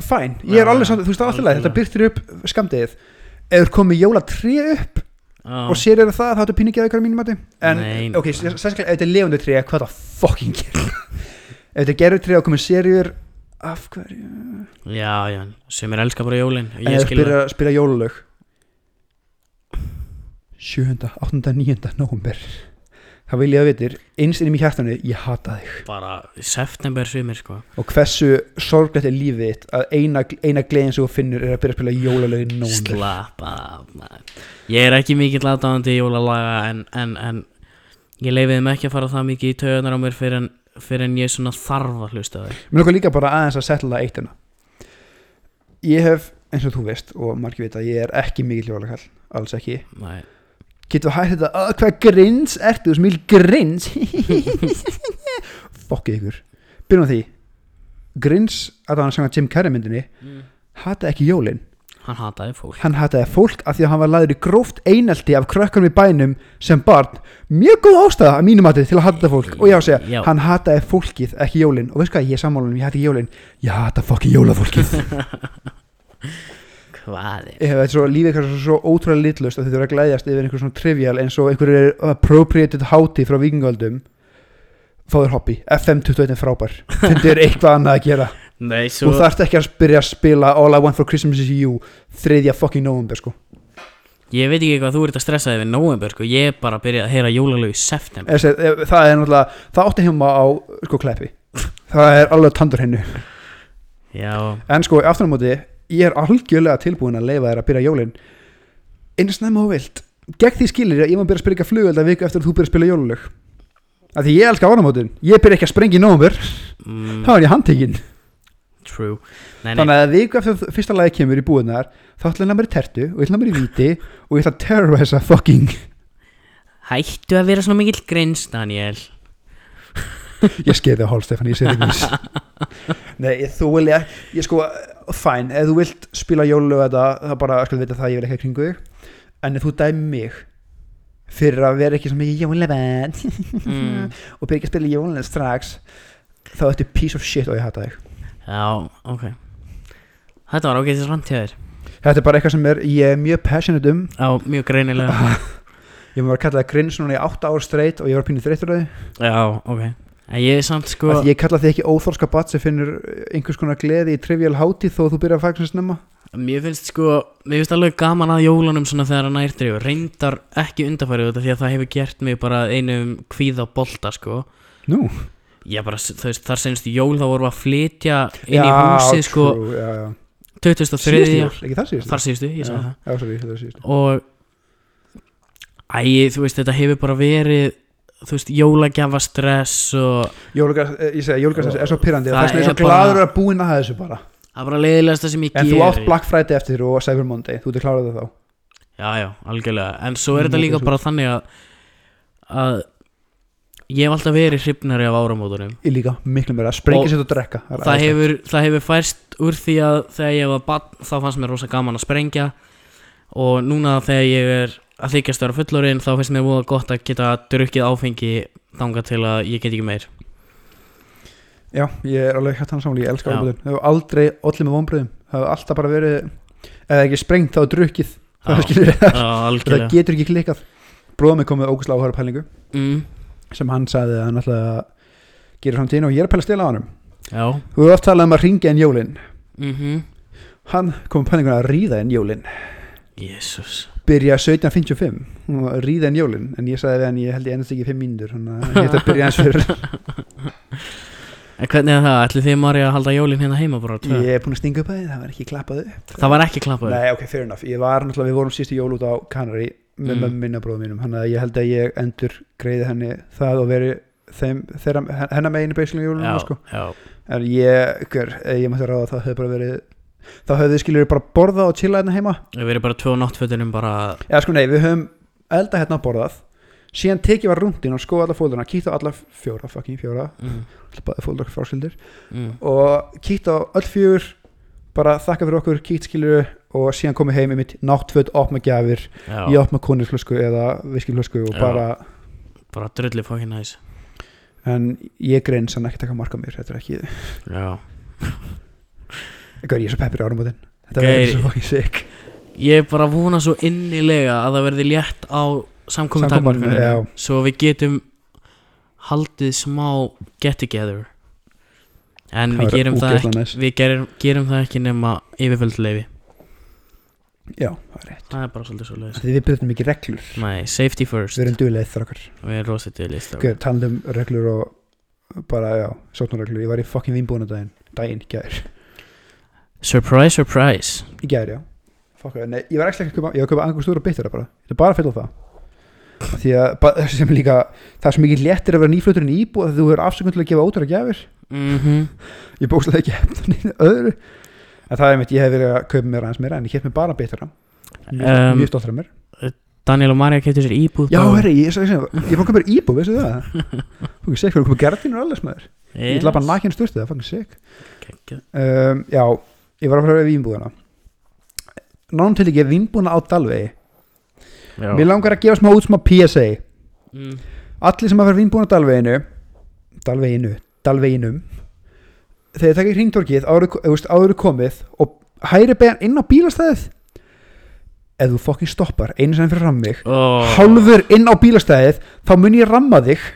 fæn, ég er alveg samt, þú veist það er alltaf þetta byrtir upp skamdegið ef þú komið jóla tré upp. Og sér eru það, þá ertu pínu að ykkur mínum mati en, Nei. ok, sérstaklega ef þetta er lefandi tré hvað það fucking gerir ef þetta er gerður tré og komið seríur af hverju já, já Sem er elska bara jólin en Ég ef skil spila, spila jólalög 7. 8. 9. november það vil ég að vitir eins inn í hjartanu, ég hata þig. Bara september svimir sko. Og hversu sorglegt er lífið þitt að eina, eina gleðin sem þú finnur er að byrja að spila jólalögin november Slappa af, maður. Ég er ekki mikill aðdáðandi jólalaga en, en, en ég leifiði þeim ekki að fara það mikið í taugarnar á mér fyrir en, fyrir en ég svona þarf að hlusta þau. Mér langar líka bara aðeins að setla eitt hérna. Ég hef, eins og þú veist og margir veit að ég er ekki mikil jólalögall alls ekki. Nei, getur hægt þetta, að hvað grins ertu, smil grins fokkið ykkur. Byrjum á því. Grins, að hann sanga Jim Carrey myndinni hata ekki jólin. Hann hataði fólk. Hann hataði fólk af því að hann var laður í gróft einelti af krökkum í bænum sem barn. Mjög góð ástæða að mínum mati til að hata fólk. Og ég á að segja, Já. hann hataði fólkið ekki jólin. Og veist hvað, ég er sammálunum, ég hati ekki jólin. Ég hata fokki jólafólkið Hvað er? Þetta er svo lífið eitthvað svo, ótrúlega litlust að þið þurfa að glæðjast yfir einhver svona trivial eins og einhver er appropriated hátíð frá vikingöldum þá er hobby, FM21 er frábær. Þetta er eitthvað annað að gera. Nei, þú svo þarft ekki að byrja að spila All I Want For Christmas Is You þriðja fucking november sko. Ég veit ekki hvað þú ert að stressa yfir november sko. Ég er bara að byrja að heyra jólalög í september. Eh, það er náttúrulega, það átti heima á sko kleppi. Það er alveg tandur hennu Já, en sko aftur á móti, ég er algjörlega tilbúin að leifa þér að byrja jólin. Einu snemma og vilt. Gegn því skilir ég má byrja að spila ekki flugölda viku eftir að þú byrja að spila jólalög. Af því ég elska áramótin, ég byrja ekki að sprengja í nómur mm, þá er ég handtekinn. True. Nei, nei, þannig að viku eftir að fyrsta lagi kemur í búðunar þá ætla hann að mér í tertu og ég ætla að mér í víti og ég ætla að terrorisa fucking hættu að vera svona mikill grins, Daniel ég skeiði á hálf Stefán, ég sé þig mis nei, ég, þú vil ég, ég sko fæn, ef þú vilt spila jólalög þetta, það bara skal vita það að ég vil ekki að kringu þig. En ef þú dæmi mig fyrir að vera ekki svo mikið jólavenn mm, og byrja ekki að spila jólalög strax þá ertu piece of shit og ég hata þig. Já, ok. Þetta var ágætið framtíðar. Þetta er bara eitthvað sem er, ég er mjög passionate um. Já, mjög greinilega. Ég var að kalla það grins núna í 8 ár straight og ég var pínir þreyttur á því. Já, ok En ég er samt sko Að ég kalla þig ekki óþorska bat sem finnur einhvers konar gleði í trivial hátíð þó þú byrjar að fagna snemma. Mér finnst sko, mér finnst alveg gaman að jólunum svona þegar að nærtriðu Reyndar ekki undarfærið þetta því að það hefur gert mig bara einum kvíða bolta sko. Nú, Ég bara, þú veist, þar senst jól þá vorum við að flytja inn í húsið sko true, já, já. 2003 Síðustu jól, Þar síðustu, Já, og æ, þú veist, þetta hefur bara verið þú veist, jólagjafa stress og eh, jólugas er svo pyrrandi Það er svo gladur að búin að þessu bara. Það er bara leiðilegast það sem ég En þú átt Black Friday eftir og Cyber Monday Þú ert klárað það þá. Já, já, algjörlega, en svo er Mm, þetta líka ok, svo- bara þannig að að ég hef alltaf verið hrifnari af áramótunum. Ég líka, miklu meira, sprengja Og sér og drekka. Það æðislegt. hefur, það hefur færst úr því að þegar ég var bann þá fannst mér rosa gaman að sprengja. Og núna þegar ég er að þykjast vera fullorinn þá finnst mér voða gott að geta drukkið áfengi þanga til að ég get ekki meir. Já, ég er alveg hægt hann saman, ég elska Já. árbúðin Það hefur aldrei allir með vonbröðum Það hefur alltaf bara verið eða ekki sprengt þá er drukkið. Já. það getur ekki klikkað. Bróðum mig komið ógustlega áhæra pælingu mm, sem hann sagði að hann að gera framtíðin og ég er að pæla að stela á hann Já. Þú hefur oft talað um að ringja inn jólin. Mm Hann kom með pælinguna að ríða inn jólin. Jésús Byrja 17.55 og ríða inn jólin En ég sagði við hann, ég held ég ennast ekki 5 mínútur Þannig að ég ætla að byrja eins fyrir En hvernig er það? Ætli þið Marja að halda jólin hérna heima bara? Ég er búin að stinga upp að þið, það var ekki klappað upp Það var ekki klappað Nei, ok, fair enough Ég var náttúrulega, við vorum sístu jól út á Kanari með Mm. mm. minna bróðum mínum Þannig að ég held að ég endur greiði henni það og veri þeim, þeirra, hennar meginu basically jólunum sko. En ég, hver, ég mætti ráða það hefði bara verið þá hefði þið skiljur bara borða og chilla hérna heima. Við verðum bara tvö náttfötunum bara eða sko nei, við höfum elda hérna borðað. Síðan tekið var rúndin og skoða alla fóldurna kíkt á alla fjóra, fucking fjóra. Mm, bæði fóldur fráskildir mm, og kíkt á öll fjögur bara þakka fyrir okkur, kíkt skilur og síðan komið heim í mitt náttföt opna gjafir, Já, ég opna konirflösku eða viskiflösku og Já. bara bara drulli fokkin næs en ég grein sann ekki taka marka mér þetta er ekki, Já Gaur, ég er svo peppir í áramótin. Þetta Gaur. verður svo fucking sick. Ég bara vona svo innilega að það verði létt á samkomin Samkomutakmarkinu, já. Svo við getum haldið smá get together. En Það við verður gerum það ógeðslega ekki næs. Við gerum, gerum það ekki nema yfirföld leifi já, það er rétt. Það er bara svolítið svo leiðis því við byrjum ekki reglur. Nei, safety first. Við erum duðlega þrokkar Við erum rosið til list Gaur, talandi um reglur og bara, já, sótnarreglur ég var í fucking vínbúinu daginn, daginn, í gær Surprise, surprise. Í gær, já. Fuck, nei, ég var ekki að köpa, ég var að köpa angustúra bittara bara, þetta er bara að fylla það. Því að, ba- sem líka það er svo mikið léttir að vera nýfluturinn í íbúð að þú verður afsökun til að gefa ótara gjafir. Mm ég bókstlega ekki hefna neina öðru. En það er mitt, ég hef verið að kaupa mér aðeins meira en ég hef mér bara bittara mjög, Um, mjög stoltur af mér. Daniel og Marja keftu sér íbúð já, herri, ég, ég, ég, ég fór að köpa mér íbúð, veistu það? Þú veist, fyrir að köpa gardínur og allir smæður ég ætla bara nakinn styrstu, það er fucking sick. Um, já, ég var að fara við vínbúðina nánum til ekki vínbúðina á Dalvegi Já. mér langar að gefa smá út smá PSA Mm. allir sem að fara vínbúðina á Dalveginu Dalveginu, Dalveginum þegar það ekki hringtorkið áður, þú veist, áður er komið og hæri beðan inn á bílastæðið ef þú fokkin stoppar einu sem fyrir fram mig oh. hálfur inn á bílastæðið þá mun ég ramma þig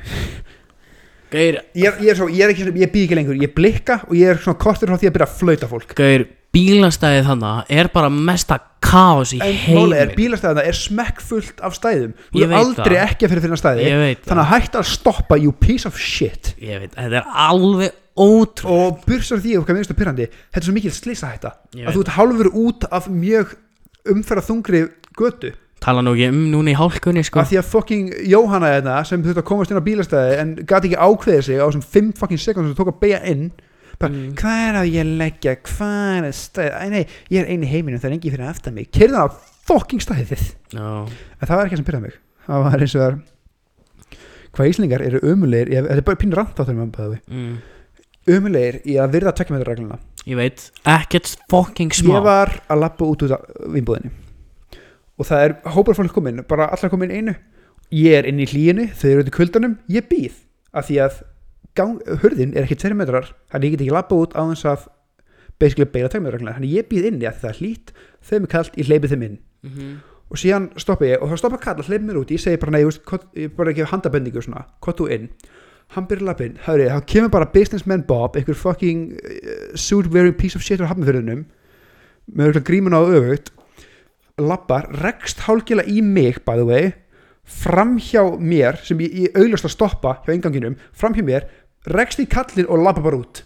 Gaur, ég ég er, svo, ég er ekki, ég býð ekki lengur ég blikka og ég er svona kortur frá því að byrja að flauta fólk. Gaur, bílastæðið þannig er bara mesta kaos í en heimin máli er bílastæðina er smekkfullt af stæðum. Þú Ég er veit aldrei það. ekki að fyrir finna stæði Ég veit þannig að hægt að stoppa you piece of shit. Ég veit, þetta er alveg ótrú og bursar því og hvað minnstu pyrrandi þetta er svo mikil slisa Ég að þú ert hálfur út af mjög umferða þungri götu Tala nú ekki um núna í hálkunni sko. Af því að fucking Jóhanna hérna sem þurfti að komast inn á bílastæði en gati ekki ákveðið sig á þessum 5 fucking sekundum sem tók að beigja inn. Bara, Mm. hvað er að ég leggja, hvað er stæði Æ, nei, ég er eini í heiminum, það er engi fyrir aftan mig. Kerði það á fucking stæðið Já, en það var ekki það sem pyrraði mig. Það var eins og það hvað íslingar eru ömulegir ég, þetta er bara pínur rand á þeim mm. ömulegir í að virða tekja með regluna. Ég veit, ekkert fucking smá. Ég var að lappa út út af vinnbúðinni og það er hópar fólk komin bara allar komin einu. Ég er inn í hlýjunni, þau eru út í kuldanum ég býð, af því að gang, hurðin er ekki 2 metrar þannig ég get ekki lappa út á þess að basically beila tekmeðurregluna, þannig ég býð inni að það er hlýtt, þau er kallt, ég hleypi þeim inn. Mm og síðan stoppa ég og þá stoppa kall að hleypa mér út. Ég segi bara nei, ég bara ekki handabendingu svona, hvað þú inn. Hann byrja lappinn, hörri, þá kemur bara businessman Bob, einhver fucking uh, suit wearing piece of shit á hafnafyrðunum með grímun á öfugt lappar, rekst hálkila í mig by the way fram hjá mér, sem ég, ég auglast að stoppa hjá enganginum, fram hjá mér rekst í kallin og lappa bara út.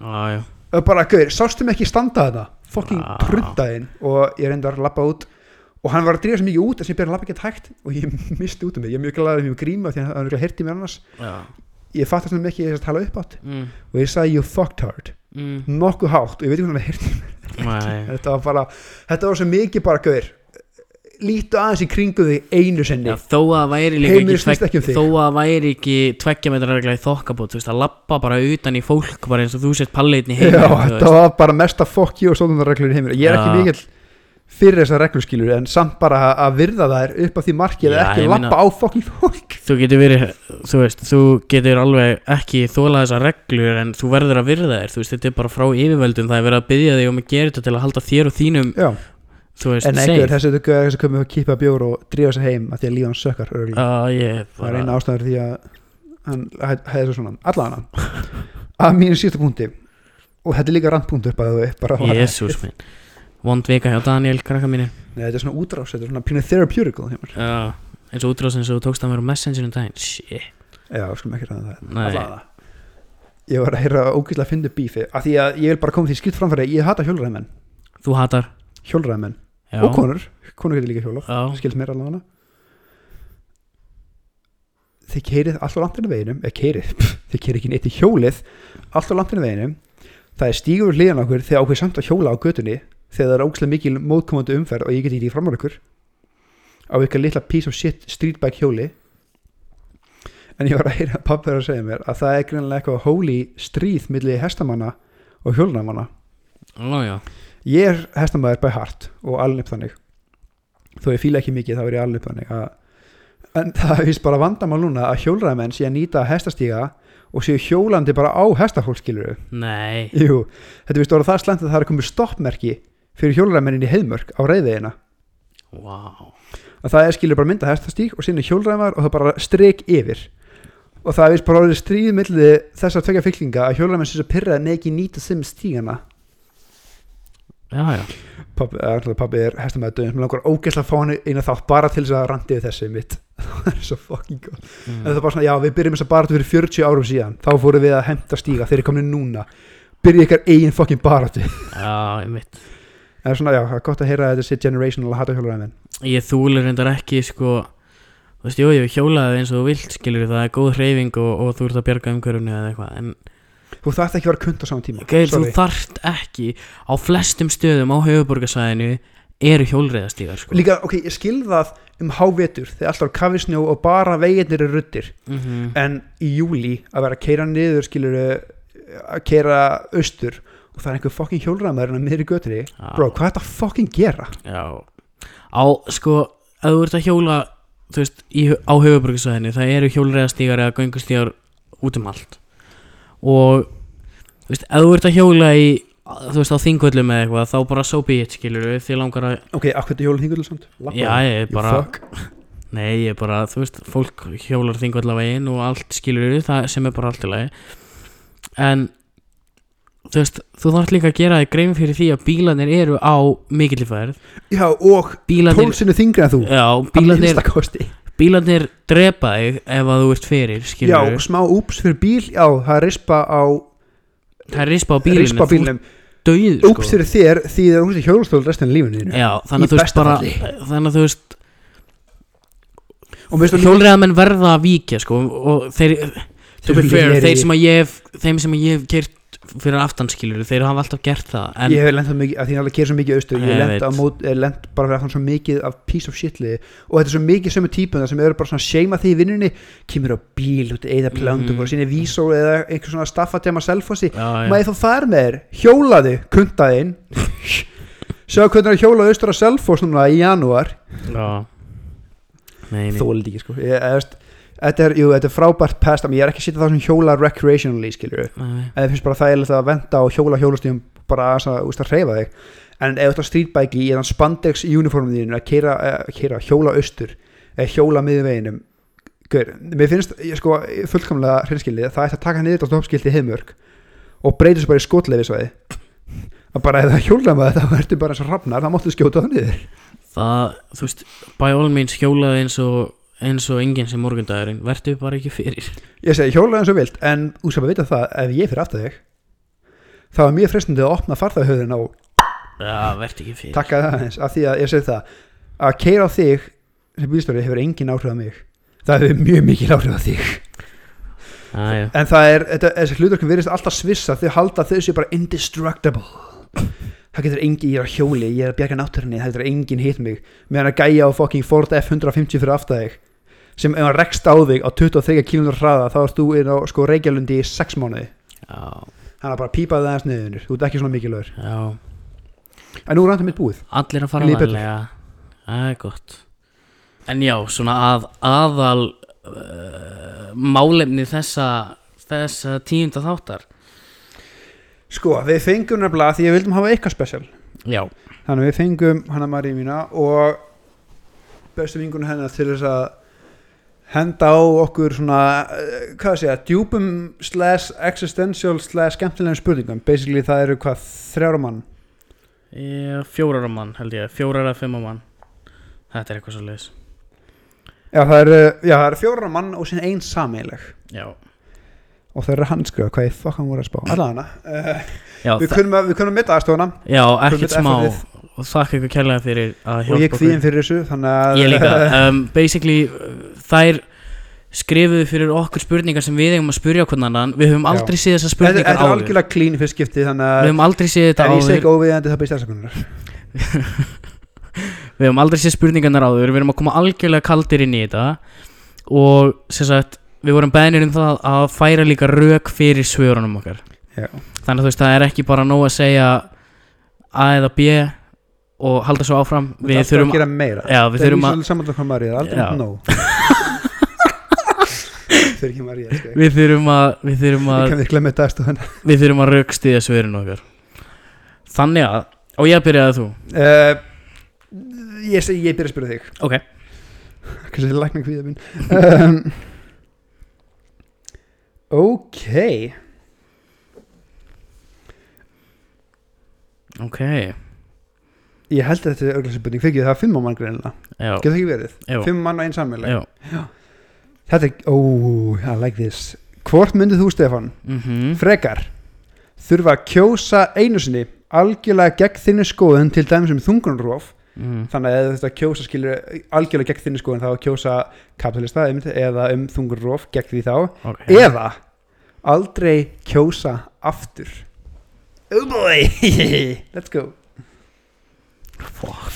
Já, já. Og bara, gauður, sástum ekki standa þetta fucking Ah. pruntaðinn og ég reyndar að lappa út. Og hann var að drífa svo mikið út þess að ég byrja að lappa ekki hægt. Og ég misti út um mig, ég er mjög glæður að ég gríma því að hann er hirti mér annars. Já. Ég fattast hann ekki að tala upp átt mm. og ég sagði you fucktard Mm. nokkuð hátt. Og ég veit ekki hann að hirti Nei þetta var bara, þetta var svo mikið bara gauður lítu aðeins í kringu þig einu sinni. Já, þó að væri líka Heimurinn ekki, tvek, ekki um þó að væri ekki tveggja metra regla í þokkabót þú veist að lappa bara utan í fólk bara eins og þú sett palleitin í Já, heim þetta var bara mesta fokk ég og stóðundarreglur í heimur ég er ekki Já. mikill fyrir þessar reglurskilur en samt bara að virða þær upp á því markið Já, eða ekki lappa á fokking fólk. Þú getur verið, þú veist, þú getur alveg ekki þólað þessar reglur en þú verður að virða þér, þú veist, þetta er bara frá yfirvöldum, það er verið að byggja þig um að gera þetta til að halda þér og þínum, Já, þú veist, en einhver þessi þessi komið að kýpa bjór og drífa sig heim að því að lífa hann sökkar örugglega. Já, ég það er eina ástæður því að hann hefði svo svona allan að mínu síðasta punkti og þetta er líka randpunktur bara, bara minn Vond vika hjá Daniel, krakka mínir. Nei, þetta er svona útrás, þetta er svona pínu therapeutical hjá mér. Já, eins og útrásin sem þú tókst að mér á messengerinn daginn. Shit, Já, skulum ekki ræða það. Nei. Allavega. ég var að heyra ógæslega að finna bífi af því að ég vil bara koma því skipt framfæri ég hata hjólræðmenn, Þú hatar? Hjólræðmenn Já, og konur, konur getur líka hjólað já, skilst mér allavega. Þið keirið alltaf langt inn á veginum eða keirið, þið keirið ekki neitt í hjólið alltaf langt inn á veginum. Það er stígur við hliðan á okkur þegar ákveð samt að hjóla á götunni þegar það er ógæslega mikil mótkomandi umferð og ég get ekki í fram á okkur á ykkur litla piece of shit streetbike hjóli. En ég var að heyra pappa að segja mér að það er greinlega eitthvað holy stríð milli hestamanna og hjólnamanna já. Ég er hestamæður by heart og upp þannig. Þó ég fíla ekki mikið þá er ég upp þannig að, en það vist bara vandamál núna að hjólræðamenn sé að nýta hestastíga og séu hjólandi bara á hestafólkskiluru Nei, Jú, þetta vist orða það slæmt að það er komið stoppmerki fyrir hjólræðamennin í heiðmörk á reyðveginna vá. Að það er skilur bara mynda hestastíg og sinni hjólræðamar og það bara strik yfir. Og það er vist bara orðið stríð milli þessar tvekja fylkinga að hjólræðamenn sem pyrraði negi nýta sem stígana. Já, já, Pabbi, eða, náttúrulega pabbi er hestamæður döðin sem langar ógeðslega að fá hann eina þátt bara til þess að randi við þessi mitt. Það er svo fucking góð mm. en það er bara svona, já við byrjum þess að baratu fyrir 40 árum síðan. Þá fórum við að henda stíga. Þeir eru komin núna. Byrjið ykkar eigin fucking baratu já, einmitt það er svona, já, það er gott að heyra að þetta sé generational að hata hjólaræðin Ég þúlir reyndar ekki, sko Þú veist, jú, ég hjólaði eins og þú vilt, skilur Það er góð hreyfing og, og þú ert að bjarga umhverfunu eða eitthvað En þú þarft ekki að vera kund á saman tíma. Geir, þú þarft ekki Á flestum stöðum á höfuborgarsvæðinu Eru hjólreiðastíðar, sko. Líka, ok, ég skil það um hávetur þegar alltaf er kafisnjó og bara veginnir eru ruddir. Mm en í júli að vera að keira niður skilur að keira austur og það er einhver fucking hjólræðamæður en að miðri götri Já. bro, hvað er þetta að fucking gera? Já Á, sko, ef þú ert að hjóla Þú veist, í, á höfuborgarsvæðinu Það eru hjólreiðastígar eða göngustígar út um allt Og Þú veist, ef þú ert að hjóla í Þú veist, á þingvöllum eða eitthvað Þá bara so be it, skilur við Því langar að ok, akkur þetta hjólum þingull samt? Labba. Já, ég er bara. Nei, ég er bara, þú veist, fólk hjólar þingvallavegin og allt skilur við það sem er bara allt í lagi en þú veist, þú þarf líka að gera þig grein fyrir því að bílarnir eru á mikilli færð já, og tólsinu þingri en þú. Já, kosti. bílarnir drepa þig ef að þú ert fyrir, já, skilur við smá úps fyrir bíl já, það er rispa á það er rispa á bílinu, úps sko. fyrir þér því það er úrstu hjólstól restin af lífinu já, þannig veist bara þannig að þú veist, hjólreiðamenn verða að víkja, sko og þeir, Þeir fair, þeir sem að ég hef þeim sem að ég hef gert fyrir aftanskilur þeir hafa alltaf gert það en ég hef lent það mikið, að því að það gerir svo mikið austur ég hef lent bara fyrir aftan svo mikið af piece of shit liði. Og þetta er svo mikið sömu típuna sem eru bara svona seima því í vinnunni. Kemur á bíl út eða plöndum Mhm. og síni vísó eða einhver svona staffatjama selfossi. Maður þú fær með þér, hjólaði kundaðinn. Sjá hvernig er hjólað austur á selfoss núna í janúar. Þólið ekki sko. Ég, eða, veist, þetta, er, jú, þetta er frábært past ég er ekki að setja það sem hjóla recreationally skilur Nei, en það finnst bara þægilegt að venda og hjóla hjólastíðum bara að, að hreyfa þig. En ef þú á streetbike í þann spandex í uniforminu þínu að keira, uh, keira hjóla austur eða hjóla miður veginum Gaur, mér finnst ég sko fullkomlega hreinskilið það ætti að taka niður á stoppskilti heimörk og breyta svo bara í skotleifisvæði að bara ef það hjóla maður þá ertu bara eins og rafnar þá máttu skjóta það Það, þú eins og eins enginn sem morgundagurinn verður bara ekki fyrir. Ég segi hjóla eins og vilt en úr sem að vita það ef ég fyrir aftur þig þá er mjög frestandi að opna farþæðahöðin á Já, verður ekki fyrir. takka það aðeins af því að ég segi það að keira á þig sem bílstjóri hefur engin áhrif á mig. Það hefur mjög mikil áhrif á þig. Já, en það er, þetta, þessi hlutverkum virðist alltaf svissa þau halda að þau séu bara indestructible. Það getur engin, ég er á hjóli ég er að bjarga náttúrunni, það getur engin hitt mig. Meðan að gæja á fucking Ford F150 fyrir aftæðig sem ef hann rekst á þig á 23 km hraða þá erst þú inn á sko Reykjalundi í 6 mánuði. Já, hann er bara að pípa það aðeins niður þú ert ekki svona mikilvægur. Já. En nú er randum mitt búið. Allir að fara varlega. Það er gott. En já, svona að aðal uh, málefni þessa þessa tíunda þáttar. Sko, við fengum nefnilega því að við vildum hafa eitthvað spesial Já, þannig að við fengum hana Maríu mína og bestu vingunum hennar til þess að henda á okkur svona eh, hvað að segja, djúpum slash existential slash skemmtilegum spurningum. Basically það eru hvað þrjára mann? Ég, fjórar mann held ég. Fjórar að fimm mann. Þetta er eitthvað svo leis já það eru, eru fjóra mann og sín einn sameileg Já, og það eru handskrifa hvað ég fokk hann voru að spá. Allavega uh, Já, við kunum að, við kunum að mitta aðstofuna já ekkert smá. Og þakka ykkur kærlega fyrir að og hjálpa ég kvíðin fyrir þessu þannig að Ég líka, um, basically þær skrifuðu fyrir okkur spurningar sem við eigum að spurja okkur annan. Við höfum aldrei séð þessar þetta spurningar þetta er áður. algjörlega clean fyrst skipti þannig við að höfum aldrei séð þetta ef ég áður. ekki óviðandi það byrst afsakunar við höfum aldrei séð spurningarnar áður. Við erum að koma algjörlega kaldir inn í þetta. Og sem sagt við vorum beðnir um það að færa líka rök fyrir svörunum okkar. Já. þannig að þú veist það er ekki bara nóg að segja A eða B og halda svo áfram. Við þurfum að gera meira. Já, við þurfum að- er við þurfum að við þurfum að við þurfum að raukstiðja svörin okkar. Þannig að og ég byrjaði þú? Uh, ég, ég byrja að spyrja þig. Ok. Kannski þið lækna kvíða minn um, ok. Ok ég held að þetta er örglega spurning. Fyrir það er fimm á mann greinilega já. Getur það ekki verið? Já. Fimm mann og einn sammeleg já. Þetta er oh I like this. Hvort myndið þú Stefan mhm. frekar þurfa að kjósa einu sinni algjörlega gegn þinni skoðun til dæmis um þungunarrof? Mhm. Þannig að þetta kjósa skilur algjörlega gegn þinni skoðun þá að kjósa kapitalista eða um þungunarrof gegn því þá. Ok. Eða aldrei kjósa aftur. Oh boy! Let's go.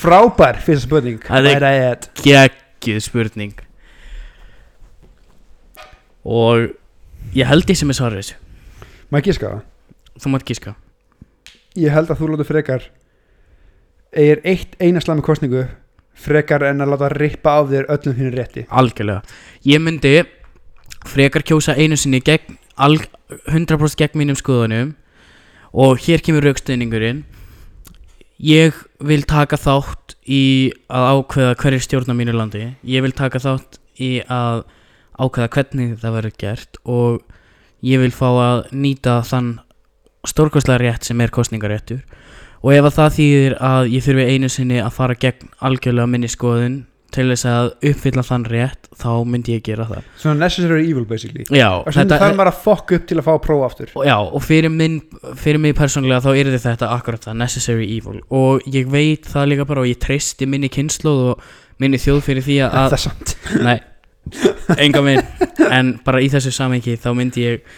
Frábær fyrsta spurning. Það er- geggjuð spurning. Og ég held ég sem er svarið þessu. Má ég giska það? Þú mátt gíska ég held að þú láta frekar eigir eitt eina slami kostningu frekar en að láta rippa á þér öllum þínu rétti. Algjörlega. Ég myndi frekar kjósa einu sinni gegn al, 100% gegn mínum skoðunum. Og hér kemur raukstuðningurinn ég vil taka þátt í að ákveða hverju stjórna mínu landi. Ég vil taka þátt í að ákveða hvernig það verður gert og ég vil fá að nýta þann stórkostlega rétt sem er kostningaréttur og ef að það þýðir að ég þurfi einu sinni að fara gegn algjörlega minni skoðun til þess að uppfylla þann rétt þá myndi ég gera það. Svona necessary evil basically. Já, og sem þarf maður að fokk upp til að fá að prófa aftur. Og já, og fyrir, minn, fyrir mig persónlega þá er þetta akkurat það necessary evil. Og ég veit það líka bara og ég treysti minni kynnslóð og minni þjóð fyrir því að, það er samt nei, enga minn en bara í þessu samengi þá myndi ég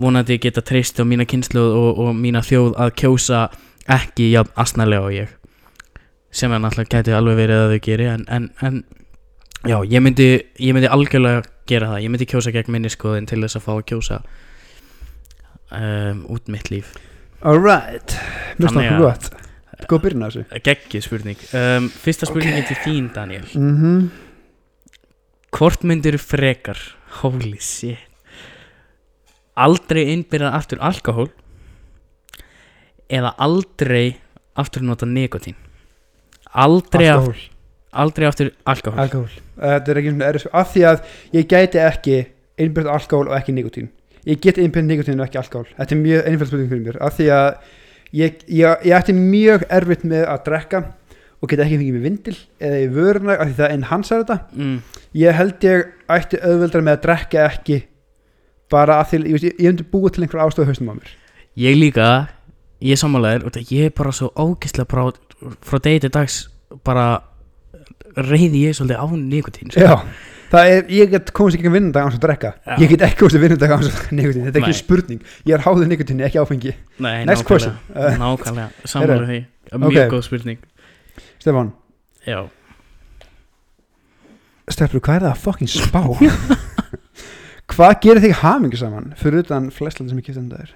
vonandi geta treysti á mína kynnslóð og, og mína þjóð að kjósa ekki jafn asnalega og ég sem er náttúrulega gæti alveg verið að þau geri en, en, en já, ég myndi, ég myndi algjörlega gera það. Ég myndi kjósa gegn minni skoðin til þess að fá að kjósa um, út mitt líf. Alright, mjög snakku að- gott. Góð byrjun á þessu? Geggið spurning. Um, Fyrsta spurningin til þín Daniel mhm. Hvort myndir frekar? Holy shit. Aldrei innbyrða aftur alkohól Eða aldrei aftur nota nikotín Aldrei, af, alkohól. aldrei aftur alkohól. Alkohól. Þetta er ekki svona erfis af því að ég gæti ekki innbyrð alkohól og ekki nikotín ég get innbyrð nikotín og ekki alkohól. Þetta er mjög einfæld spurning fyrir mér. Af því að ég, ég, ég ætti mjög erfitt með að drekka og get ekki fengið mér vindil eða í vöruna af því það enhansar þetta. Mm, ég held ég ætti auðveldar með að drekka ekki bara af því ég, ég, myndi búið til einhver ástöðu hausnum á mér. Ég líka Ég er sammálaðir og það ég er bara svo ógislega frá, frá degi til dags bara reyði ég svolítið á nikotín sko. já Það er, ég get komast ekki að vinnudag án svo að drekka Já. Ég get ekki komast að vinnudag án svo að nikotín Þetta er ekki Nei. spurning, ég er háður nikotín, ekki áfengi Nei, Next question. nákvæmlega, nákvæmlega Sammála því, mjög ok. góð spurning Stefán, Já Stefán, hvað er það að fucking spá? hvað gerir þig hamingi saman fyrir utan flestaldi sem ég kipta um það er?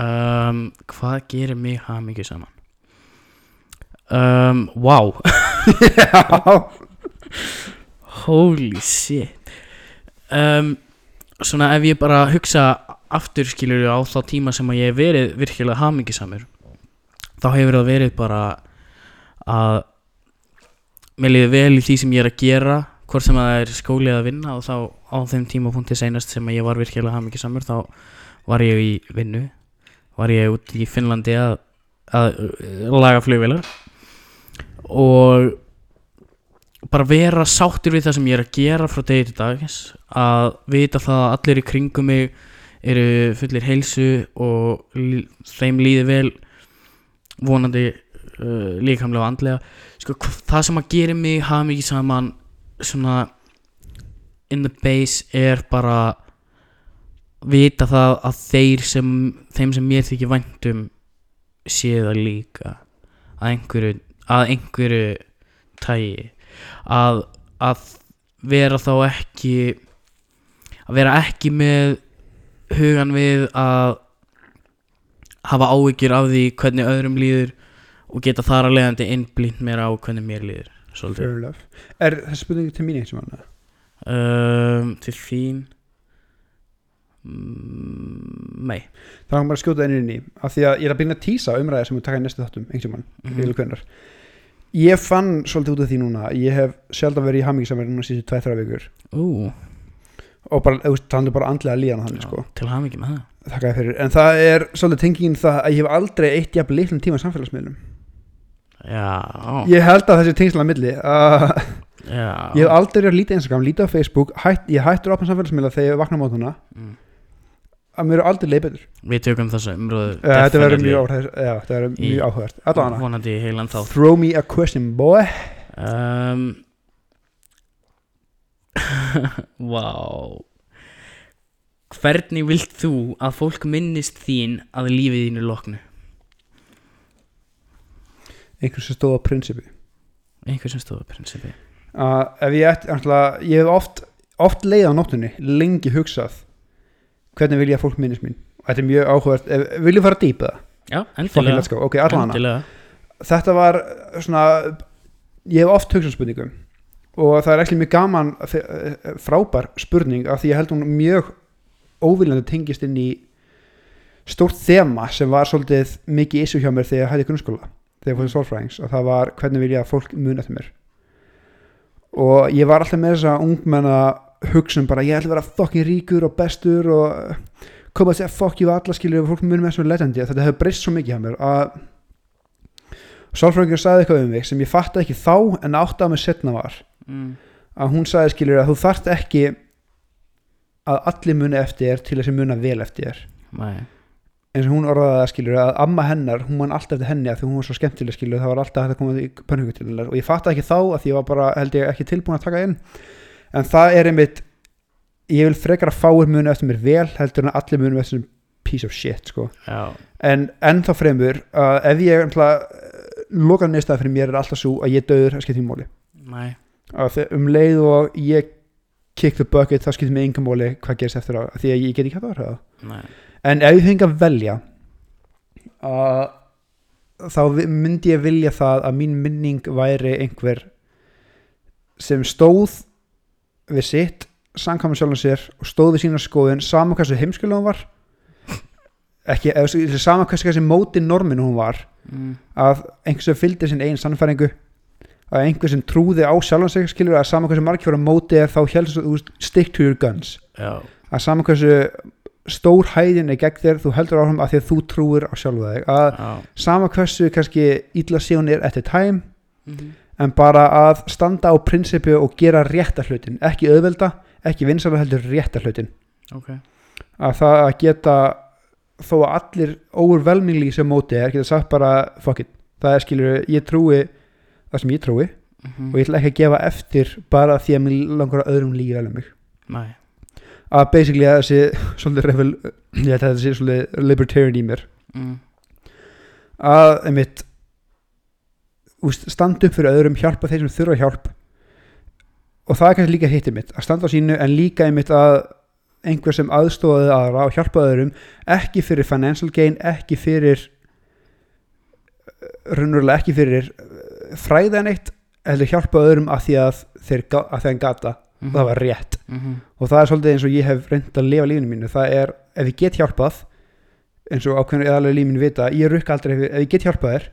um, Hvað gerir mig hamingju saman? Um, wow. Holy shit. Um, Svona ef ég bara hugsa aftur skilur á þá tíma sem að ég hef verið virkilega hamingjusamur þá hefur það verið bara að mér liði vel í því sem ég er að gera hvort sem að það er skóli eða vinna og þá á þeim tímapunkti seinast sem að ég var virkilega hamingjusamur þá var ég í vinnu var ég út í Finnlandi að, að uh, laga flugvélar og bara vera sáttur við það sem ég er að gera frá degi til dags að vita það að allir í kringum mig eru fullir heilsu og þeim líði vel vonandi uh, líkamlega og andlega. Sko, það sem að gera mig hafa mikið saman svona in the base er bara vita það að þeir sem þeim sem mér þykir væntum sé það líka. Að einhverju að einhverju tægi að, að vera þá ekki að vera ekki með hugan við að hafa áhyggjur af því hvernig öðrum líður og geta þar að leiðandi innblínt mér á hvernig mér líður. Svolítið. Er þessi spurningi til mín eins og manna um, til þín? Mm, nei. Þá er bara að skjóta einu inn í af því að ég er að byrja að tísa umræði sem við taka í næstu þáttum einhvern mann, mm -hmm. Ég fann svolítið út af því núna ég hef sjaldan verið í hamingisamverð núna síðan 2-3 vikur. Ú, og bara, þú veist, það er bara andlega líðan þannig sko, til mikið með það. Þakka þér fyrir. En það er svolítið tengingin það að ég hef aldrei eitt jafn litlum tíma í samfélagsmiðlum. Já, ég held að þessi tengsla að milli að já. ég hef aldrei verið að lítið Instagram, lítið á Facebook hætt, ég hættur að opna samfélagsmiðla þegar ég vakna á mótuna mm. Að mér er aldrei leið betur. Við tökum þessa umröðu Eh, þetta verður mjög mjög áhugavert. Allavega throw me a question boy. Um, Vá. Hvernig vilt þú að fólk minnist þín að lífið þínu loknu? einhvers sem stóð á prinsipi. Einhver sem stóða prinsipi. Að ef ég ætti, ég hef oft oft leið á nóttunni, lengi hugsað hvernig vil ég að fólk minnist mín? Og þetta er mjög áhugavert, ef, vil ég fara dýpa Já, fucking endilega. let's go, ok, allan Endilega. Þetta var svona ég hef oft hugsað spurningum. Og það er ekki mjög gaman eh, frábær spurning af því ég held hún mjög óviljandi tengist inn í stórt þema sem var svolítið mikið issu hjá mér þegar ég hætti grunnskóla þegar ég fóði sálfræðings og það var hvernig vil ég að fólk muni eftir mér. Og ég var alltaf með þessa ungmenna hugsun bara ég ætla að vera fokkin ríkur og bestur og koma að segja fokk ég var alla skilur og fólk muni með þessu legendi þetta hefur breyst svo mikið hjá mér að sálfræðingur sagði eitthvað um mig sem ég fatta ekki þá en átt að mig setna var. Mm. að hún sagði skilur að þú þarft ekki að allir muni eftir þér til þess að muna vel eftir þér. Nei. Eins og hún orðaði það skilur að amma hennar hún man alltaf eftir henni að því hún var svo skemmtileg skilur það var alltaf að koma í pönningu til hennar og ég fatta ekki þá að því ég var bara held ég ekki tilbúin að taka inn en það er einmitt ég vil frekar að fáir muni eftir mér vel heldur en að allir muni eftir þessum piece of shit sko. Já. En ennþá fremur að ef ég loka neistað fyrir mér er alltaf svo að ég döður að skipta í móli þe- um leið og ég kick the bucket þá skiptir mig enga móli hvað gerist eftir á því að ég get ekki hægt að það. Nei. En ef ég fengi að velja þá myndi ég vilja það að mín minning væri einhver sem stóð við sitt samkvæmum sjálfum sér og stóð við sína skoðun sama hversu heimskulega hún var. Ekki, eða sama hversu hversu móti norminu hún var. Mm. að einhver sem fylgdi sin einn sannfæringu að einhver sem trúði á sjálfan sig skilur að sama hversu margir voru á móti er þá helst þú stick to your guns. Já. Að sama hversu stór hæðin er gegn þér þú heldur áfram að því að þú trúir á sjálfa þig. Að Já. sama hversu kannski sé hún er at a time mm en bara að standa á prinsipi og gera rétta hlutin. Ekki auðvelda, ekki vinsala heldur rétta hlutin. Ok. Að það að geta þó að allir overwhelmingly sem móti er geta sagt bara fuck it. Það er skilur, ég trúi það sem ég trúi mm og ég ætla ekki að gefa eftir bara því að mér langar að öðrum líka vel um mig. Nei. Að basically að þessi svolítið svolítið libertarian í mér. Mm. að einmitt standa upp fyrir öðrum hjálpa þeir sem þurfa hjálp. Og það er kannski líka hittir mitt að standa á sínu en líka einmitt að einhver sem aðstofaði aðra og hjálpaði öðrum ekki fyrir financial gain ekki fyrir raunverulega ekki fyrir eh, fræðan eitt heldur hjálpaði öðrum að því að þeir að gata og það var rétt. Mm og það er svolítið eins og ég hef reynd að lifa lífinu mínu. Það er ef ég get hjálpað eins og ákveðinu eðalega lífinu vita ég rukka aldrei, ef ef ég get hjálpað þér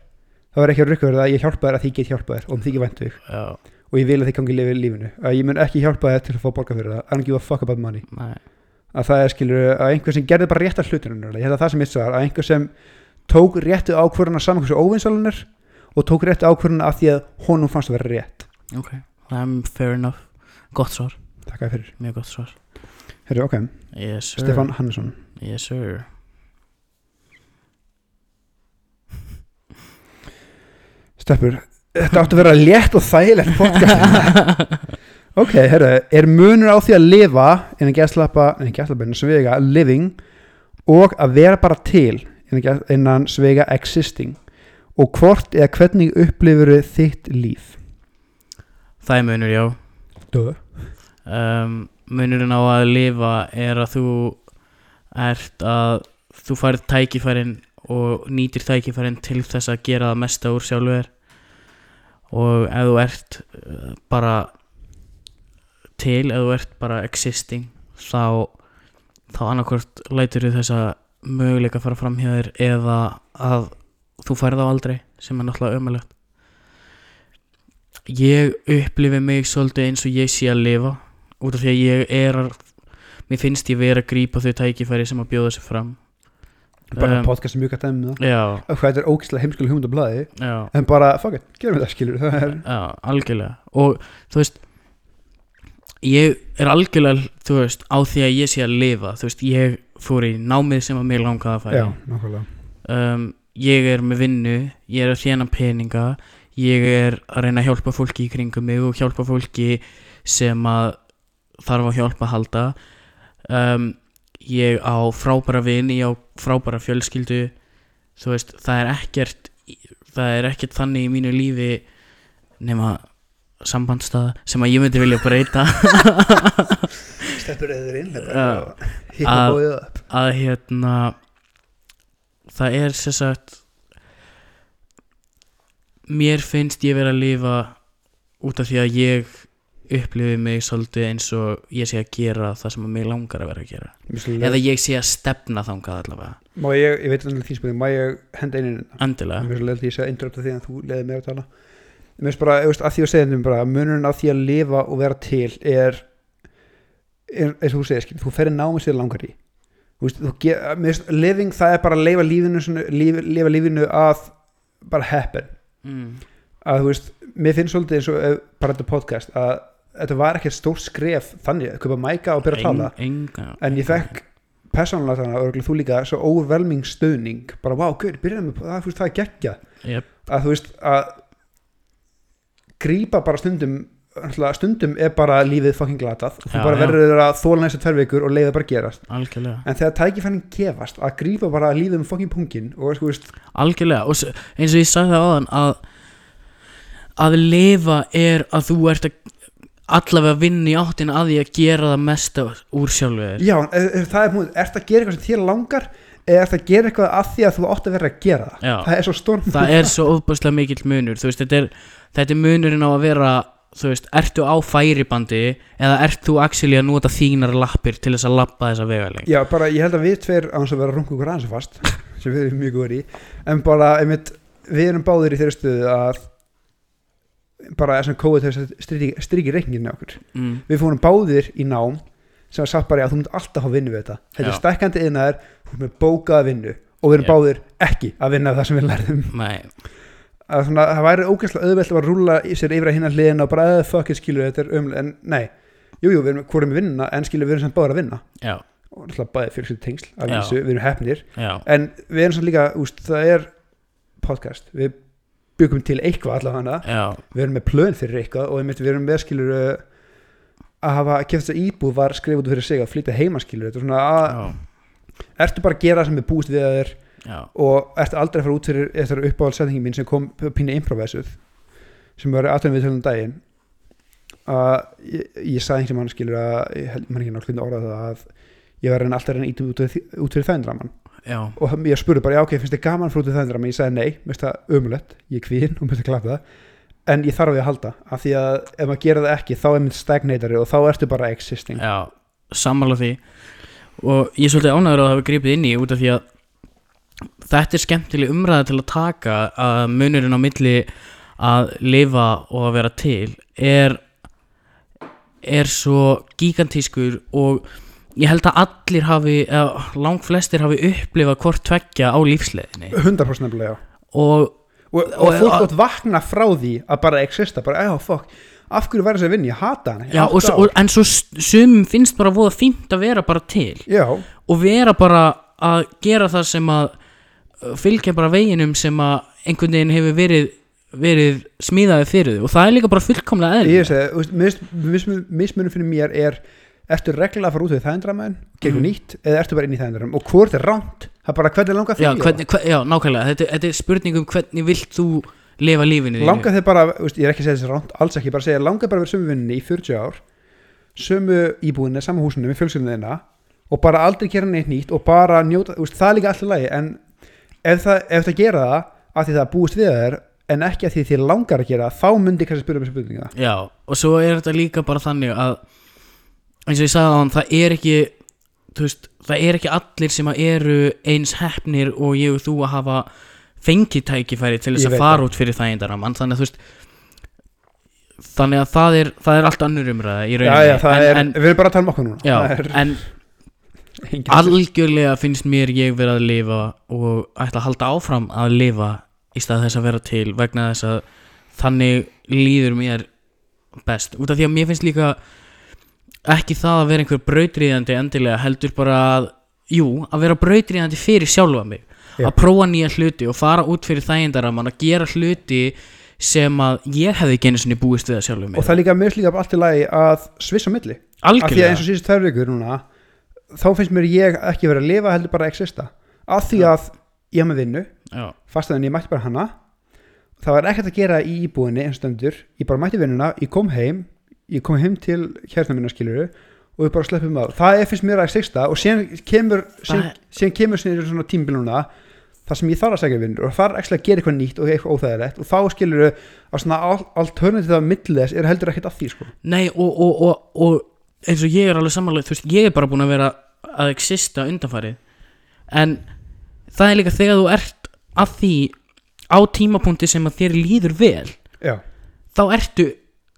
þá er ekki að rukka þér það, ég hjálpa þér að því ég get hjálpað þér og um því ég væntu þig. Já. Og ég vil að þið gangi lifa lífinu. Að ég mun ekki hjálpa þér til að fá borga fyrir það. I don't give a fuck about money. Nei. Að það er skilur að einhver sem gerði bara rétta hlutinu ég held að það sem mitt svar að einhver sem tók réttu ákvörðuna saman hversu óvinsalun er og tók réttu ákvörðuna af því að honum fannst að vera rétt. Ok. Það er fair enough. Gott svar. Takk fyrir. Mjög gott svar. Herri, ok, Yes sir. Stefán Hannesson. Yes Steppur, þetta átti að vera létt og þægilegt podcast. Ok, herru, er munur á því að lifa innan gæslappa, innan gæslappa innan svega living og að vera bara til gæs- innan svega existing? Og hvort eða hvernig upplifur þitt líf? Það er munur, já. Döð um, Munurinn á að lifa er að þú ert að þú færð tækifærin og nýtir tækifærin til þess að gera það mesta úr sjálfu þér og ef þú ert uh, bara til, ef þú ert bara existing þá þá annarkvort lætur þú þessa möguleika fara fram hjá þér eða að þú færð á aldrei sem er náttúrulega ömulegt ég upplifi mig svolítið eins og ég sé að lifa út af því að ég er að mér finnst ég vera að grípa þau tækifæri sem að bjóða sig fram bara Um, podcast sem mjög gætt dæmi um það. Já, hvað þetta er ógæslega heimskulega hugmynd á blaði já, en bara, fuck it, gerum við það skilur það er, já, algjörlega. Og þú veist ég er algjörlega þú veist, á því að ég sé að lifa þú veist, ég fór í námið sem að mér langaði að fara já, nákvæmlega. Um, ég er með vinnu ég er að þjána peninga ég er að reyna að hjálpa fólki í kringum mig og hjálpa fólki sem að þarf að hjálpa að halda. Um, ég á frábæra vin ég á frábæra fjölskyldu þú veist, það er ekkert það er ekkert þannig í mínu lífi nema sambandstaða sem að ég myndi vilja breyta. Steppur eður inn Að- bóðið upp. að hérna það er sem sagt mér finnst ég vera að lifa út af því að ég upplifi mig svolítið eins og ég sé að gera það sem að mig langar að vera að gera. Mér finnst eða ég sé að stefna þangað allavega. Má ég, ég veit alveg því spurning, má ég henda einin endilega. Mér finnst alveg því að segja interrupta því að þú leiði mér að tala. Mér finnst bara, veist, að því að segja þeim bara munurinn á því að lifa og vera til er, eins og þú segir, skil, þú ferir námið sér langar í. Þú veist, þú mér finnst living það er bara að lifa lífinu, svona, líf, lifa lífinu að bara happen. Mm. að þú veist, mér finnst svolítið eins og eh, bara þetta podcast að þetta var ekki stór skref þannig. Að köpa mæka og byrja að tala. Enga en ég fekk persónulega þannig örugglega þú líka svo overwhelming stöðning bara wow, gauð, byrjaðum með það, það er geggja yep. að þú veist að grípa bara stundum stundum er bara lífið fucking glatað. Og þú Já, bara verður að þóla næstu tvær vikur og leiða bara að gerast. Algjörlega. En þegar tækifærin gefast að grípa bara lífið um fucking pungin og þú veist, algjörlega. Og eins og ég sagði það áðan að að lifa er að þú ert að allavega vinna í áttina að því að gera það mesta úr sjálfu þér? Já, ef, ef það er múið, ert að gera eitthvað sem þér langar eða ert að gera eitthvað að því að þú átt að vera að gera það? Já. það er svo stór það er svo ofbúslega mikill munur. Veist, þetta er, þetta er munurinn á að vera þú veist, ertu á færibandi eða ert þú actually að nota þínar lappir til þess að lappa þessa vegaling Já, bara ég held að við tveir á hans að vera rungu ykkur aðeins fast sem við erum mjög góður í en bara, einmitt, við erum báðir í þeirri stöðu að bara þessum kóið þess að striki reikningin með okkur. Mm, við fórum báðir í nám sem var sagt bara að þú munt alltaf hafa vinnu við þetta. Þetta er Já. stækkandi innar, þú með bókaða vinnu og við erum Já. báðir ekki að vinna það sem við lærðum. Að svona, það væri ógæslega auðvelt að rúla í sér yfir að hinna hliðina og bara eða fuck it skilur þetta er umlega en nei, jú jú, við erum hvorum með vinnuna en skilur við erum samt báðir að vinna. Já, og náttúrulega bæði fyrir tengsl af vísu, við erum hefnir já. En við erum samt líka, úst, það er podcast, við byggum til eitthvað allavega, við erum með plön fyrir eitthvað og við erum með skilur að hafa að íbúð var skrifa út fyrir sig að flytja heima skilur þetta er svona að, ertu bara að gera það sem er búist við að þér og ertu aldrei að fara út fyrir þessar uppáhaldsendingin mín sem kom pínu improvæsuð sem var aðtöðum við tölum daginn. Að ég, ég sagði einhverjum mann skilur að ég held mann ekki náttúrulega orða það að ég reyna alltaf reyna ítum út, fyrir- þændraman já, og ég spurði bara, já ok, finnst þið gaman frá út í þændraman ég sagði nei, mér finnst það ömulegt ég er kvíðin og mér finnst það klappa það. En ég þarf því að halda, af því að ef maður gera það ekki þá er mynd stagnatari og þá ertu bara existing. Já sammála því. Og ég er svolítið ánægur að það hafa gripið inn í út af því að þetta er skemmtileg umræða til að taka að munurinn á milli að lifa og að vera til er er svo gigantískur og ég held að allir hafi eða lang flestir hafi upplifað hvort tveggja á lífsleðinni 100% nefnilega og og, og, Og- fólk átt vakna frá því að bara exista, bara, já, fuck af hverju væri þess að vinna, ég hata hann Já, og, svo- en svo sumum finnst bara voða fínt að vera bara til. Já, og vera bara að gera það sem að uh, fylgja bara veginum sem að einhvern veginn hefur verið verið smíðaði fyrir þau. Og það er líka bara fullkomlega eðl ég veist, mis- mismunum fyrir mér er ertu reglulega að fara út við gera Mhm. eitthvað nýtt, eða ertu bara inn í þægindram og hvort er ránt, það er bara hvernig langar já, þig hvernig, hver, já, nákvæmlega, þetta, þetta er spurning um hvernig vilt þú lifa lífinu langar þið bara, veist, ég er ekki að segja þessi ránt alls ekki, bara að segja, langar bara að vera sömu vinninni í 40 ár sömu íbúinni, sama húsinu með fjölskyldina og bara aldrei gera neitt nýtt og bara njóta, veist, það er líka alltaf lagi en ef það, ef það gera það af því það búist við þér en ekki að því þið langar að gera þá myndi kannski spyrja um þessu spurninga Já, og svo er þetta líka bara þannig að eins og ég sagði á hann, það er ekki veist, það er ekki allir sem eru eins heppnir og ég og þú að hafa fengið tækifæri til þess að fara það. út fyrir þægindaramann þannig að þú veist þannig að það er, það er allt annur umræða í Já, rauninni. Já, það en, er, en, við erum bara að tala um okkur núna. Já, Það en algjörlega finnst mér ég vera að lifa og ætla að halda áfram að lifa í stað þess að vera til vegna þess að þannig líður mér best. Út af því að mér finnst líka ekki það að vera einhver brautriðandi endilega heldur bara að jú, að vera brautriðandi fyrir sjálfa mig. Já. að prófa nýja hluti og fara út fyrir þægindaramann að gera hluti sem að ég hefði einu sinni búist við að sjálfa mig og það er líka mjög líka allt í lagi að svissa milli. Af því að algjörlega. eins og síðust tvær vikur núna þá finnst mér ég ekki vera að lifa heldur bara að exista. Af því að ég hef með vinnu fastaðin ég mætti bara hana. Það var ekkert að gera í íbúinni eins og stendur. Ég bara mætti vinnuna, ég kom heim ég kom heim til hérna minna skiluru og við bara sleppum að það er fyrst mér að exista og síðan kemur síðan, Það- síðan kemur svona tímbiluna það sem ég þarf að segja vinnur og það ekki að gera eitthvað nýtt og eitthvað óþægilegt og þá skiluru að svona al- alternative af milli þess er heldur ekkert að því sko. Nei og, og, og, og eins og ég er alveg samanlega, þú veist, ég er bara búin að vera að exista undanfarið. En það er líka þegar þú ert að því á tímapunkti sem að þér líður vel já, þá ertu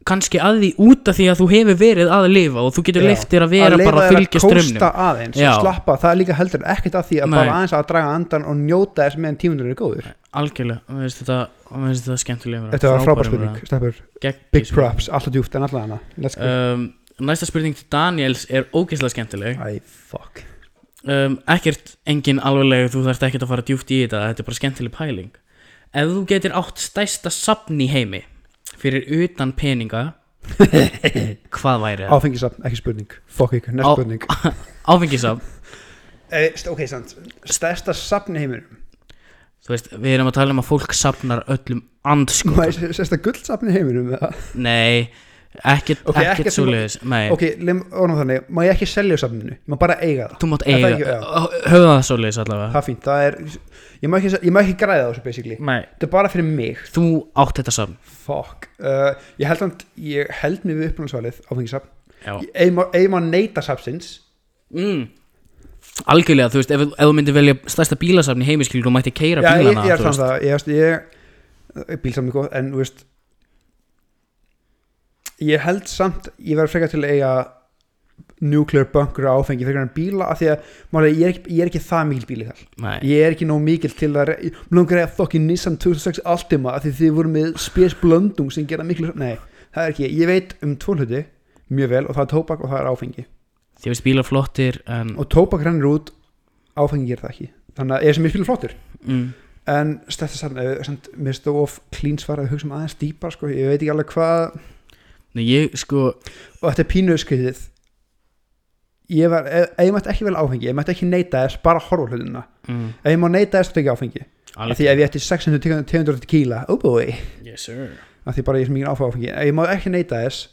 kannski að því út af því að þú hefur verið að lifa og þú getur Já. leiftir að vera leyfa bara að fylgja strömmnum kósta aðeins, Já. slappa, það er líka heldur ekkert að því að Nei. bara aðeins að draga andan og njóta þess meðan tímundur eru góður algjörlega, og veist þetta, og veist þetta skemmtilega Þetta var frábær spurning, Stefur, big props, alltaf djúpt en alltaf hana. Let's go. Um, Næsta spurning til Daniels er ógeðslega skemmtileg. Æ, fuck. Um, ekkert engin alveglega þú þarft ekkert að fara djúpt í þetta þetta er bara skemmtileg pæling. Ef þú getur átt stærsta sapn í heimi fyrir utan peninga hvað væri það? Áfengisafn, ekki spurning. Fuck ykkur, næst Á- spurning. Áfengisafn? Eh, Ok, sant, stærsta safn í heiminum? Þú veist, við erum að tala um að fólk sapnar öllum andskot. Má ég Stærsta guldsafn í heiminum eða? nei, ekkert, Ok, ekkert svoleiðis Ok, orðum þannig, má ég ekki selja safninu? Ég má bara eiga það. Þú mátt Er eiga höfða það. svoleiðis allavega. Það er fínt, það er Ég má ekki, ég má ekki græða þessu basically. Nei, Þetta er bara fyrir mig. Þú átt þetta sapn Fuck. Uh, Ég held samt, ég held mig við uppnáðsvalið áfengisafn. Ég má, ég neyta safnsins mm. algjörlega, þú veist, ef, ef þú myndir velja stærsta bílasafn í heimiskil þú mætti keira Já, ég, bílana ég er þú þannig Ég, veist, ég bílsamni góð, en þú veist Ég held samt Ég verður frekar til að eiga nuclear bunker áfengi frekar en bíla af því að málega, ég, er ekki, ég er ekki það mikil bíli þar. Nei. ég er ekki nóg mikil til að re- mér langar að þokki Nissan 2006 Altima af því þið voru með spes blöndung sem gera miklu nei, það er ekki, ég veit um tvo hluti mjög vel og það er tóbak og það er áfengi. Þið veist bílar flottir en og tóbak rennur út, áfengi gerir það ekki. Þannig að ég sem ég spila flottur mm, en stærsta sann, samt, mér stóð of clean svar að hugsa um aðeins dýpar sko, ég veit ekki alveg hvað Nei, ég sko og þetta er pínuðu skriðið ég var, ef, ef ég mætti ekki vel áfengi ég mætti ekki neita þess, bara horfa á hlutina. Mm, ef ég má neita þess, þá tek ég áfengi. Af því ef ég ætti 600 200 tequila, oh boy. Yes sir. Af því bara ég er sem mikið áfæða áfengi. Ef ég má ekki neita þess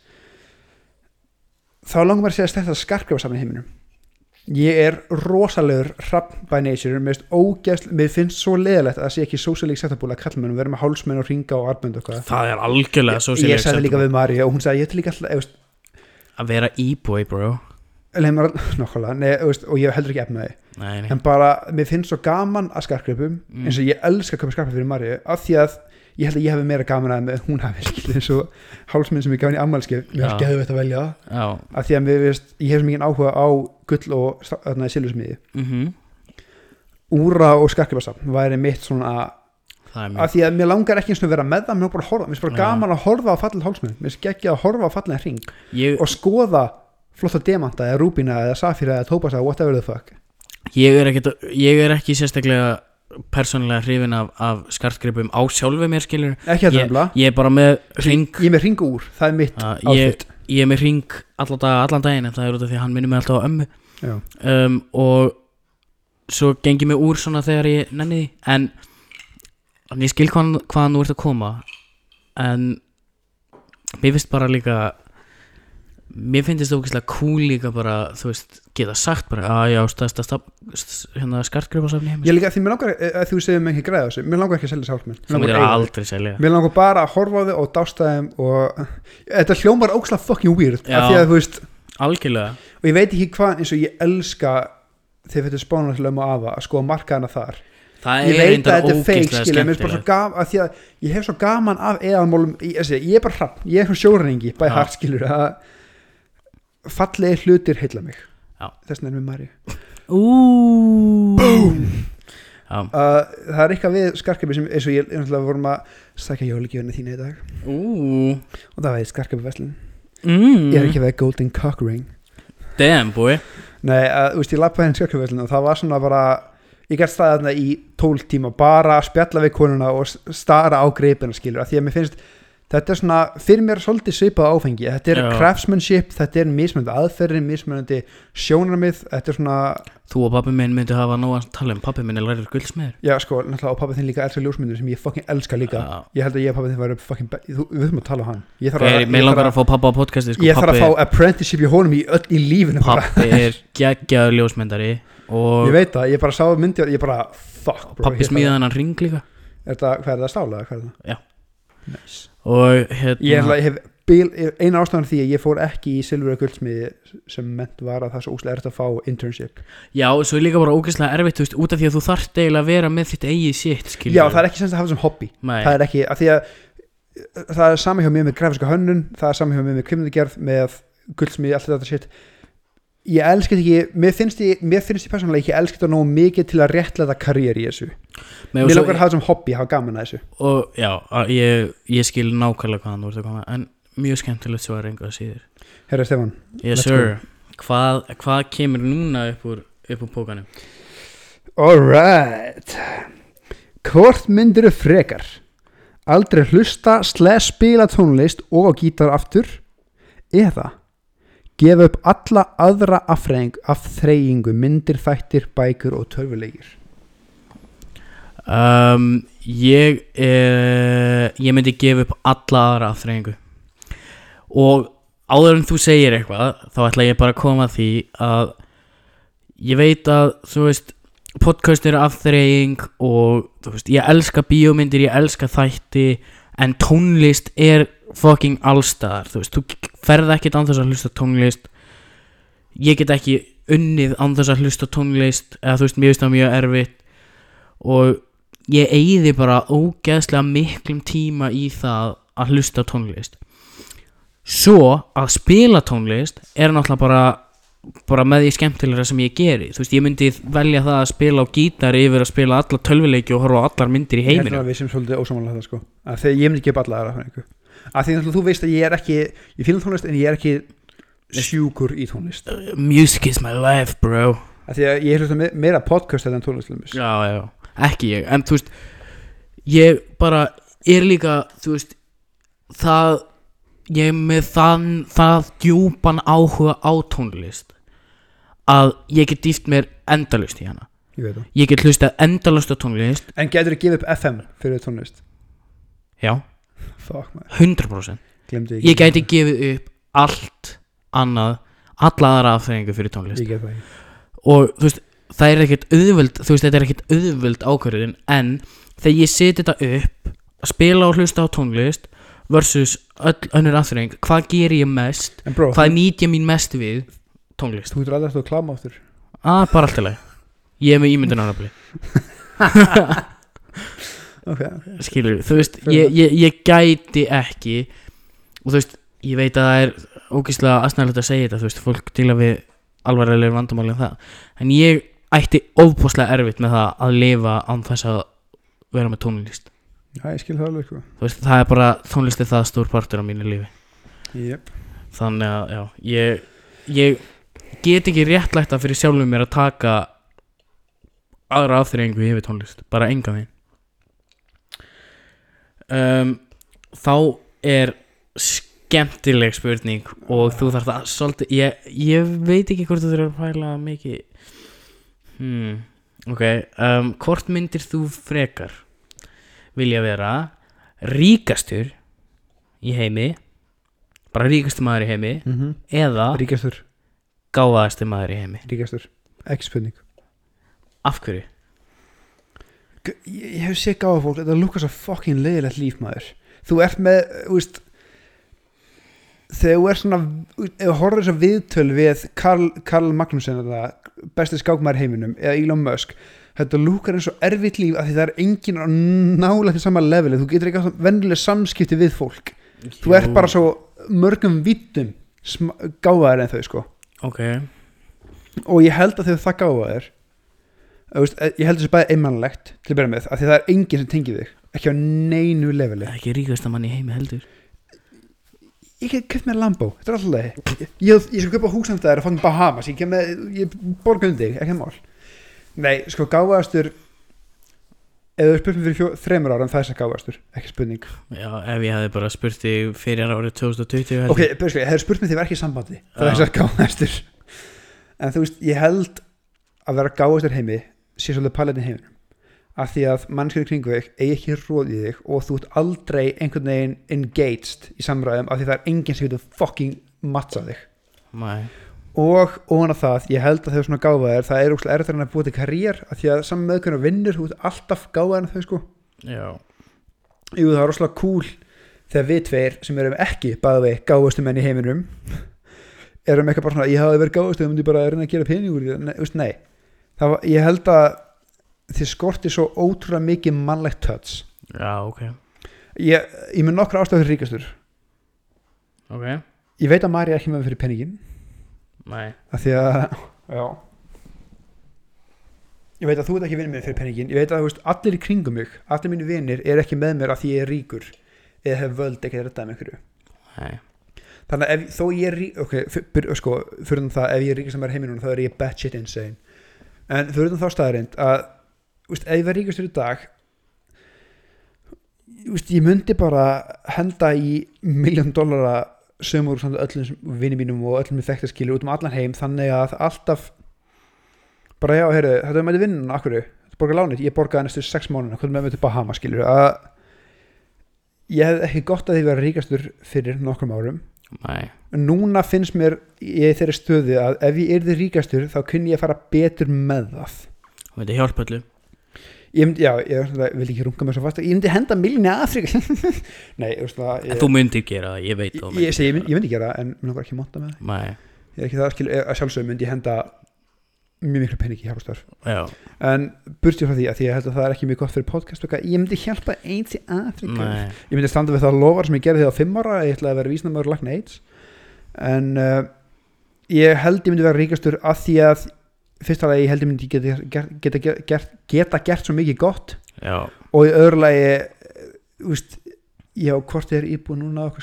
þá langar mér að segja að þetta skarkrefa saman í heiminum ég er rosalegur hrapp by nature. Mér, finnst ógeðsl, mér finnst svo leðilegt að það sé ekki socially acceptable að kalla mér vera með hálsmenn og ringa og arbönd og hvað Það er algjörlega svo ég sagði líka við Mari og hún sagði ég ætla líka alltaf Að vera e-boy bro. Að- nákvæmlega, nei, veist, og ég heldur ekki efnaði Nei, nei. En bara, mér finnst svo gaman að skarkrepum Mm. eins og ég elska að köpa skarkrep fyrir Mari af því að ég held að ég hefði meira gaman að með hún hafi skilur eins og hálsminn sem ég gaf henni ammælskef mér finnst geðveitt að velja. Það af því að mér veist, ég hef svo mikið áhuga á gull og silfusmiði mm úra og skarkrepasafn væri mitt svona af því að mér langar ekki eins og vera með það mér finnst bara gaman að horfa á fallið hálsmið, mér finnst ekki að horfa á fallið hring ég, og skoða flotta demanta eða rúbína eða safíra eða tópasa ég, er ekkit, ég er ekki sérstaklega persónulega hrifin af, af skartgripum á sjálfu mér skilur ekki að ég, drömbla, ég er bara með ring ég er með hring úr það er mitt uh, ég, ég er með ring allan, dag, allan daginn en það er út af því að hann minnir mig alltaf á ömmu. Um, og svo gengi mig úr svona þegar ég nenni því. En, en ég skil hvaðan hvað nú ert að koma en mér finnst bara líka mér finnst þetta ógeðslega cool líka bara þú veist, geta sagt bara að já, stæðsta staf, st- hérna skartgripasafni heimis ég líka því mér langar eh, að þú segir mig ekki græða þessu mér langar ekki að selja þessu hálsmið þú myndir aldrei selja. Mér langar bara að horfa á þau og dásta þeim og þetta hljómar ókslega fucking weird Já. af því að þú veist algjörlega. og ég veit ekki hvað eins og ég elska þegar þetta er spánarslöfum og afa að skoða markaðana þar. Það ég veit að þetta er ógeðslega skilja, mér er bara svo gaman að því að ég hef svo gaman af eðalmálum ég, ég, er bara hrapp, ég er svo sjóræningi bæði Já. hart skilur að fallegi hlutir heilla mig. Já. þess vegna er mér Mari uh, það er eitthvað við skarkabi sem eins og ég er vorum að stakka jólugjöfuna þína í dag. Úúú og það veit skarkabi veslun mm. ég er ekki veið golden cock ring. Damn boy. Nei, að, þú veist, ég lappaði henni skarkabi og það var svona bara ég gætt staðið þarna í tól tíma bara að spjalla við konuna og stara á greipina skilur, af því að mér finnst þetta er svona, fyrir mér svolítið svipað áfengi þetta er Já. craftsmanship, þetta er mismunandi aðferðin, mismunandi sjónarmið þetta er svona, Þú og pappi minn myndi hafa nóg að tala um Pappi minn er lærið guldsmiður já sko náttúrulega og pappi þinn líka elskar ljósmyndir sem ég fucking elska líka Já. ég held að ég og pappi þinn væri fucking be- þú, við þurfum að tala um hann ég þarf að, mér ég langar þarf að fá pappa á podcasti sko, ég þarf að Pabbi- fá apprenticeship í honum í öll í lífinu bara. Pappi er geggjaður ljósmyndari og ég veit það, ég bara sá myndi ég bara, fuck bro, pappi ég þarf smíðaði hann ring líka að- er það, hvað er það stála, eða hvað er það Já. nice. Og hérna ég, hef, hef bil, eina ástæðan því að ég fór ekki í Silfur og Guldsmiði sem ment var að það er svo úslega erft að fá internship. Já, svo er líka bara ógeðslega erfitt veist, út af því að þú þarft eiginlega að vera með þitt eigið shit skilur já það er ekki sem að hafa sem hobby. Nei, það er ekki, að því að það er sami hjá mér með grafiska hönnun það er sami hjá mér með kvimndagerð með Guldsmiði, allt þetta shit ég elska þetta ekki, mér finnst ég mér finnst ég persónulega ekki elska þetta nógu mikið til að réttlega karriér í þessu. Nei, og mér svo- langar að hafa sem hobby, hafa gaman að þessu. Og já, að ég, ég skil nákvæmlega hvaðan þú ert að koma en mjög skemmtilegt svo er einhvað síður. Herra Stefán, Yes Let's sir, hvað, hvað kemur núna upp úr, upp úr pókanum? alright hvort myndir þau frekar? Aldrei hlusta slash spila tónlist og á gítar aftur? Eða gefa upp alla aðra afþreying, afþreyingu myndir, þættir, bækur og törfuleikir Um, ég eh, ég myndi gefa upp alla aðra afþreyingu. Og áður en þú segir eitthvað þá ætla ég bara að koma að því að ég veit að þú veist podcast eru afþreying og veist ég elska bíómyndir, ég elska þætti en tónlist er fucking allstaðar þú veist, þú ferð ekkert án þess að hlusta tónlist. Ég get ekki unnið án þess að hlusta tónlist eða þú veist, mér veist það mjög erfitt. Og ég eigði bara ógeðslega miklum tíma í það að hlusta tónlist. Svo að spila tónlist er náttúrulega bara bara með því skemmtilegra sem ég geri. Þú veist, ég myndi velja það að spila á gítar yfir að spila alla tölvuleiki og horfa á allar myndir í ég held að við sem svolítið ósamanlega það sko. Að þegar ég myndi gefa alla aðra að því að þú veist að ég er ekki ég fíla tónlist en ég er ekki sjúkur í tónlist. Music is my life bro. Að því að ég hlusta me- meira podcast en tónlist já, já, ekki ég. En þú veist, ég bara er líka, þú veist það ég er með þann, það djúpan áhuga á tónlist að ég get dýft mér endalust í hana. Ég ég get hlustað endalust á tónlist. En getur þú gefið upp FM fyrir tónlist? Já, fuck maður, 100% glemdi ég gæti gefið upp allt annað alla aðra afþreyingu fyrir tónlist. Og þú veist, það er ekkert auðvöld þú veist, þetta er ekkert auðvöld ákvörðin en þegar ég seti þetta upp að spila og hlusta á tónlist versus öll önnur afþreying hvað ger ég mest, bro, hvað nýt ég mín mest við tónlist, þú getur aldrei að stóða kláma áttur að bara allt í lagi. Ég er með ímyndunarafli ok, skilur, þú veist, ég, ég, ég gæti ekki og þú veist, ég veit að það er ógeðslega aðsnæðilegt að segja þetta, þú veist, fólk díla við alvarlega vandamáli en það. En ég ætti ofbúslega erfitt með það að lifa án þess að vera með tónlist. Já, ég skil það alveg sko. Þú veist, það er bara tónlisti það stór partur á mínu lífi. Yep. þannig að, já, ég ég get ekki réttlætt að fyrir sjálfum mér að taka aðra afþreyingu yfir tónlist bara enga veginn um, þá er skemmtileg spurning og þú þarf það svolítið ég, ég veit ekki hvort þú þurfir að pæla mikið. Hmm, ok um, hvort myndir þú frekar vilja vera ríkastur í heimi bara ríkastur maður í heimi mm -hmm. eða Ríkastur, gáðastur maður í heimi? Ríkastur, ekki spurning. Af hverju? Ég, hef séð gáða fólk, þetta lúkar svo fucking leiðilegt líf maður. Þú ert með, veist Þegar þú ert svona þú horfður að viðtöl við Karl, Karl Magnússon Besti skákmaður í heiminum Eða Elon Musk Þetta lúkar eins og erfitt líf af Því það er engin á nálega til sama leveli. Þú getur ekki átt vennileg samskipti við fólk. Þú ert bara svo mörgum vittum gáðaðir en þau sko. Ok, og ég held að þegar það gáða þér þú veist, eh, ég held þessu bæði einmannlegt til að byrja með, af því það er enginn sem tengir þig ekki á neinu leveli. Ekki ríkastur mann í heimi heldur. Ég get keft með Lambo, þetta er alltaf leið ég, ég, skal köpa húsandæðar og fann Bahamas ég, kem með, ég borga undir, þig, ekki mál. Nei, sko gáðastur ef þú spurt mér fyrir fjó, þremur ára það er þess að gáðastur, ekki spurning. Já, ef ég hefði bara spurt þig fyrir árið 2020 heldur. ok, byrja, ég hef spurt mér því í sambandi það er þess að gáðastur en þú veist, ég held að vera gáðastur heimi sé svolítið paletin heiminum. Af því að mannskjöðu kringu þig eigi ekki róð í þig og þú ert aldrei einhvern veginn engaged í samræðum af því það er enginn sem getur fucking mattsað þig. Nei. og ofan á það, ég held að þau svona gáfaðir það er úrslega erður en að búa til karriér af því að saman með hvernig vinnur, þú ert alltaf gáfaðir en þau sko, já, jú það er rosalega cool þegar við tveir sem erum ekki bæða vei gáfastu menn í heiminum erum eitthvað bara svona, ég hafi verið gáfastu að að gera peningur í það." nei, þú veist, nei. Það var, ég held að þið skorti svo ótrúlega mikið mannlegt touch. Já, ok. Ég, ég með nokkra ástæður ríkastur. Ok, ég veit að Mari er ekki með fyrir peningin nei, af því að já. Ég veit að þú ert ekki vinnir mér fyrir peningin ég veit að þú veist, allir í kringum mig allir mínu vinnir er ekki með mér af því ég er ríkur eða hef völd ekki að redda með einhverju. Nei. Þannig að ef, þó ég er rík ok, fyr, sko, fyrir það ef ég er ríkast að maður heiminum þá er ég batshit insane en fyrir þá staðarind að veist, ef ég var ríkastur í dag veist, ég myndi bara henda í miljón dollara sömur samt öllum vinni mínum og öllum með þekktaskilur út um allan heim þannig að alltaf bara já, heyrðu, þetta er mæti vinnun akkur, þetta borgar lánið, ég borgaði næstu sex mánuðina, hvernig með mig til Bahama skilur að ég hef ekki gott að því vera ríkastur fyrir nokkrum árum nei, núna finnst mér ég í þeirri stöðu að ef ég yrði ríkastur þá kunni ég fara betur með það. Það myndi hjálpa öllu. Ég myndi, já, ég vil ekki runga mér svo fast. Ég myndi henda millinni að Afrika nei, ég, svona, en ég, þú myndir gera það, ég veit það. Ég, ég, ég, myndi, myndi gera það en mér langar ekki að monta með það. Nei, ég er ekki það að sjálfsögum myndi ég henda mjög miklu peningi í hjálpastar já, en burtið frá því að því ég held að það er ekki mjög gott fyrir podcast okkar, ég myndi hjálpa eins í Afrika nei. Ég myndi standa við það lofar sem ég gerði því á fimm ára ég ætlaði að vera vísnamöður lagna AIDS. En uh, ég held ég myndi vera ríkastur að því að fyrst alveg ég held ég myndi geta, geta, geta, geta, geta gert svo mikið gott. Já, og í öðru lagi eh, þú veist, já hvort er íbúið núna og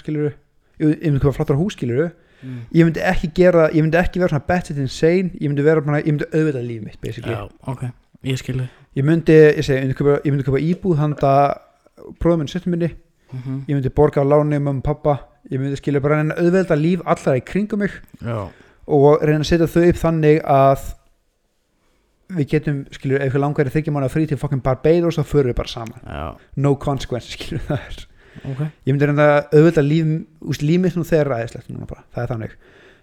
ég myndi hvað flottar hús skilur mm. ég myndi ekki gera, ég myndi ekki vera svona betted insane, ég myndi vera ég myndi auðvitað líf mitt basically, já, ok, ég skilði ég myndi ég segi, ég myndi köpa, íbúð handa bróðum minn, sýttum minni. Mm -hmm. ég myndi borga á láni um pappa ég myndi skilja bara reyna að auðvelda líf allar í kringum mig. Já, og reyna að setja þau upp þannig að við getum skilju ef við langar í þykja mánu frí til fucking Barbados þá förum við bara saman. Já, no consequences skilju það er ok. Ég myndi reyna að auðvelda líf úst, líf mitt nú þegar ræðislegt núna bara það er þannig.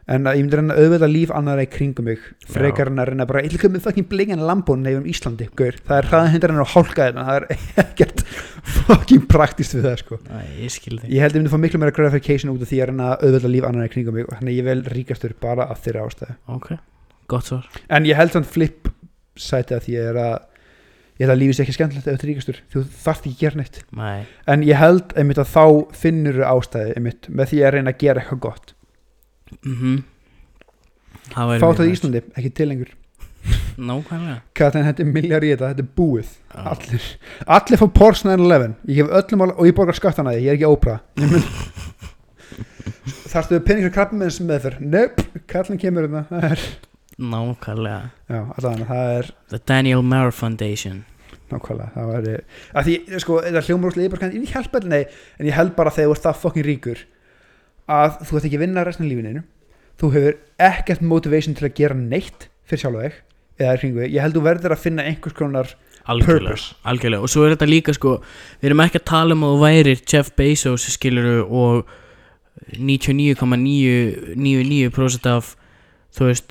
En að ég myndi reyna að auðvelda líf annara í kringum mig frekar en að reyna bara ég vil með fucking blingan lambón nefnum Íslandi gaur. það er hraðahindar en að hálka þetta það er ekkert fucking praktist við það sko. Æ, ég ég held að ég myndi fá miklu meira gratification út af því að reyna að auðvelda líf annar í kringum mig þannig ég vel ríkastur bara af þeirra ástæðu. Ok, gott svar. En ég held samt flip sæti að því er að ég held að lífið sé ekki skemmtilegt ef þetta er ríkastur. Þú þarft ekki að gera neitt. Nei, en ég held einmitt að þá finnur ástæði einmitt með því að reyna að gera eitthvað gott. Það væri fá mjög það í næs. Íslandi, ekki til lengur. Nákvæmlega. Katin hendi miljard í þetta, þetta er búið. Já. allir, allir fá Porsche 911 ég hef öllum alveg, og ég borgar skattan að því, ég er ekki ópra ég mun þar stuðu peningur krabbum með þessum meðferð nöp, Katlin kemur hérna það er, nákvæmlega já, allavega, það er The Daniel Maurer Foundation nákvæmlega, það var að því, sko, þetta hljómar úrslega yfir ég hjálpa þetta, nei, en ég held bara þegar þú ert það fokkin ríkur að þú ert ekki að vinna restin af lífinu þú hefur ekkert motivation til að gera neitt fyrir sjálfa þig eða í kringu þig. ég held þú verður að finna einhvers konar algjörlega, Purpose. algjörlega og svo er þetta líka sko við erum ekki að tala um að þú værir Jeff Bezos skiluru og 99,999% af þú veist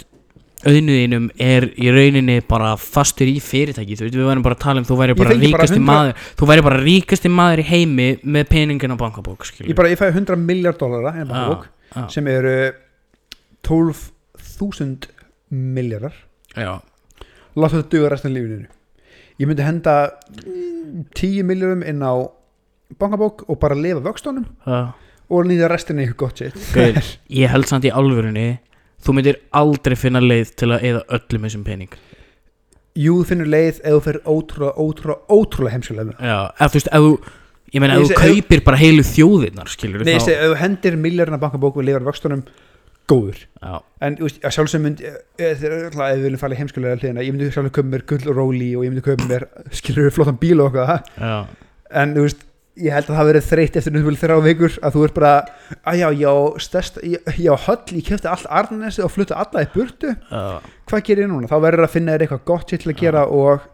auðnuðinum er í rauninni bara fastur í fyrirtæki þú veist, við værum bara að tala um þú væri bara ríkasti 100 maður þú væri bara ríkasti maður í heimi með peningin á bankabók skilur ég bara, ég fæ 100 miljard dólara en bankabók, já, sem eru 12.000 miljardar já, láta þetta duga restin af lífinu ég myndi henda mm, 10 miljardum inn á bankabók og bara lifa vöxtunum já. og nýða restin í gott Gaur, ég held samt í alvörunni þú myndir aldrei finna leið til að eða öllum þessum pening. Jú, þú finnur leið ef þú fyrir ótrúlega, ótrúlega, ótrúlega heimskulega já, eða þú veist, ef þú ég meina, Nei, ég þú segi- kaupir bara heilu þjóðirnar skilur Nei, ég segi, ef þú hendir miljardina bankabók og lifar vöxtunum góður. Já, en þú veist, að sjálfsög myndi ef ef við viljum fara í heimskulega hliðina ég myndi sjálfsög köpa mér gull og róli og ég myndi köpa mér skilur við flottan bíl og okkar já, en þú veist, ég held að það verið þreytt eftir náttúrulega þrjá vikur að þú ert bara að já, já, stærst, já, höll ég kefti allt Arnesi og flutta alla í burtu já, hvað gerir ég núna? Þá verður að finna þér eitthvað gott til að gera og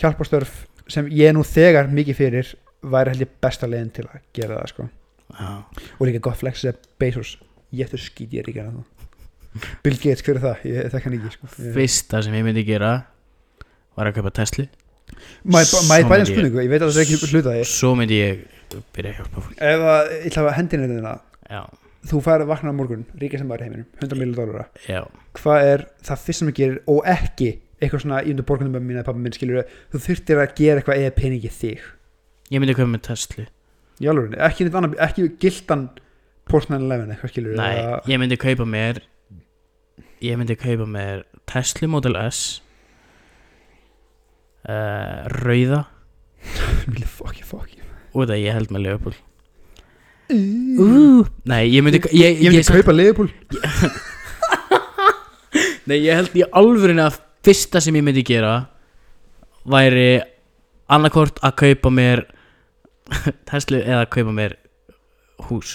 hjálpastörf sem ég nú þegar mikið fyrir væri held ég besta leiðin til að gera það sko. já. og líka gott flex að Bezos, ég eftir skýt ég ríkar en það Bill Gates, hver er það? Ég þekk hann ekki sko. Fyrsta sem ég myndi gera var að kaupa Tesla Svo bæja myndi ég- spurningu, ég veit að það er ekki hluta því. Svo myndi ég byrja að hjálpa fólk ef að, ég ætla að hendina þérna þú fær að vakna á morgun, ríkast sem var í heiminum 100 miljónu dólara, hvað er það fyrst sem ég gerir og ekki eitthvað svona í undir borgunum með mín eða pappa minn skilur þú þurftir að gera eitthvað eða peningi þig. Ég myndi kaupa með Tesla. Í alveg, ekki ekki gildan 911 eitthvað skilur nei, ég myndi kaupa mér ég myndi kaupa mér Tesla Model S uh, rauða. Mili fokki fokki og það ég held með Leopold uh, nei, ég myndi ég, ég myndi kaupa Leopold Nei, ég held í alvörinni að fyrsta sem ég myndi gera væri annarkort að kaupa mér Tesla eða að kaupa mér hús.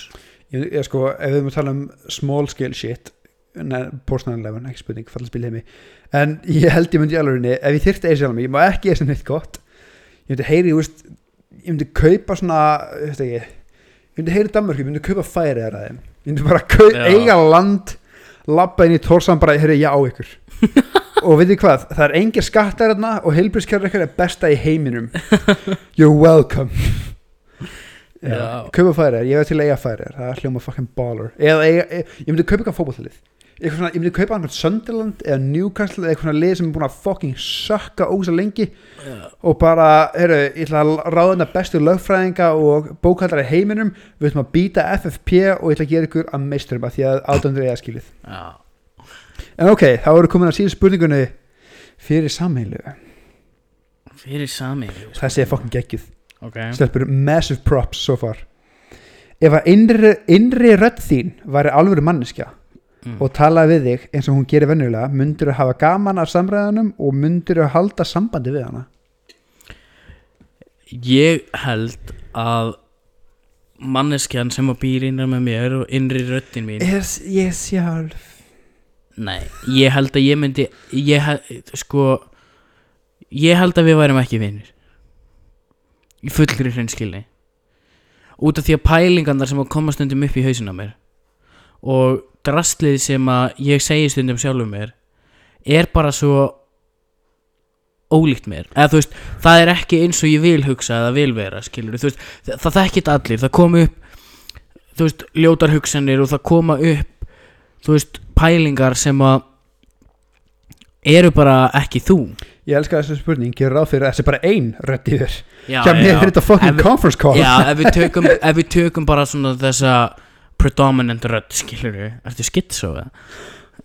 Ég, ég sko, ef við erum að tala um small scale shit Porsche 911, ekki spurning, falla spil heimi en ég held ég myndi alveg ef ég þyrfti eða sjálf mig, ég má ekki eða sem neitt gott. Ég myndi heyri, ég veist ég myndi kaupa svona, ég veist ekki ég myndi heyri Danmörku, ég myndi kaupa færi eða þeim. Ég myndi bara kau, eiga land labba inn í Tórsan bara, heyri, já á ykkur. Og veitir hvað, það er engir skattar hérna og heilbrískjara ykkur er besta í heiminum. You're welcome. Kaupa færi, ég veit til eiga færi það er hljóma fucking baller. Eða eiga, ég myndi kaupa eitthvað fótballið eitthvað svona, ég myndi kaupa einhvern Sunderland eða Newcastle eða eitthvað svona lið sem er búin að fucking sökka ósa lengi. Og bara, heyrðu, ég ætla að ráða þetta bestu lögfræðinga og bókallar í heiminum, við ætlum að býta FFP og ég ætla að gera ykkur að meisturum að því að ádöndur eiga skilið. Já, en ok, þá erum við komin að síðan spurningunni. Fyrir samheilu fyrir sami þessi er fucking geggjuð. Ok, stelpur massive props so far. Ef að innri, innri rödd þín væri alvöru manneskja mm. og talaði við þig eins og hún gerir venjulega myndur þú hafa gaman af samræðanum og myndur þú halda sambandi við hana? Ég held að manneskjan sem að býr innan með mér og innri röddin mín er ég sjálf? Nei, ég held að ég myndi ég held, sko ég held að við værum ekki vinir. Í fullri hreinskilni. Út af því að pælingarnar sem að koma stundum upp í hausinn á mér og drastlið sem að ég segi stundum sjálfum mér er bara svo ólíkt mér. Eða þú veist, það er ekki eins og ég vil hugsa eða vil vera, skilur veist, það, þekkit allir, það kom upp þú veist, ljótar hugsanir og það koma upp þú veist, pælingar sem að eru bara ekki þú. Ég elska þessu spurning, gerur ráð fyrir að þessi bara ein rödd yfir. Já, hjá mér er þetta fucking conference call. Já, ef við tökum, ef við tökum bara svona þessa predominant rödd, skilur við ertu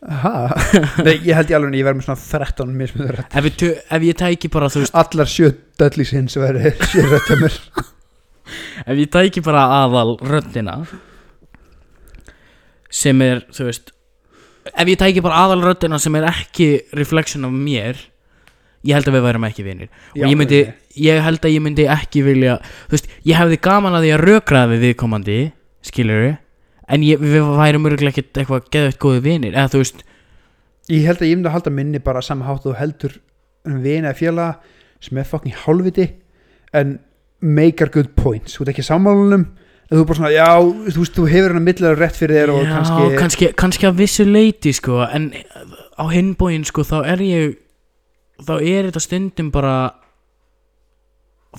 ha? Nei, ég held í alveg að ég verð með svona 13 mismunur rödd. Ef, við tö- ef ég tæki bara, þú veist allar sjö döllís hins verði sjö röddamur ef ég tæki bara aðal röddina sem er, þú veist ef ég tæki bara aðal röddina sem er ekki reflection af mér ég held að við værum ekki vinir. Og ég myndi, ég held að ég myndi ekki vilja þú veist, ég hefði gaman að því að rökraða við viðkomandi, skilur en ég, við værum örgulega ekkert eitthvað geðvægt góði vinir, eða þú veist. Ég held að ég myndi að halda minni bara saman hátt og heldur vina eða félaga sem er fucking hálfviti en make our good points. Þú ert ekki sammálunum en þú er bara svona, já, þú veist, þú hefur hann að millega rétt fyrir þér já, kannski, kannski, kannski að vissu leiti sko, en á hinbóin sko, þá er ég þá er þetta stundum bara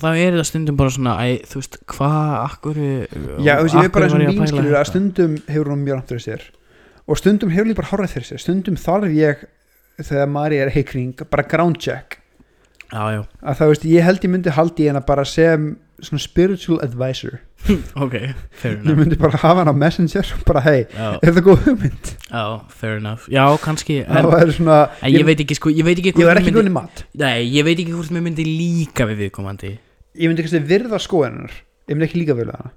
þá er þetta stundum bara svona æ, þú veist, hvað, akkur já, þú veist, ég er bara eins og mín skilur að stundum hefur hún mjög rámt fyrir sér og stundum hefur hún bara horrið fyrir sér. Stundum þarf ég þegar Mari er heikring, bara ground check. Já, já, að það veist, ég held ég myndi haldi hérna bara sem svona spiritual advisor ok, fair ég enough. myndi bara hafa hann á messenger og bara, hei, já, er það góð hugmynd? Já, fair enough. Já, kannski, en, það væri svona, en ég veit ekki sko, ég veit ekki ég hvort var mér ekki myndi, góðin í mat. Nei, ég veit ekki hvort mér myndi líka við viðkomandi. Ég myndi kannski virða skoðunar ég myndi ekki líka virða hana.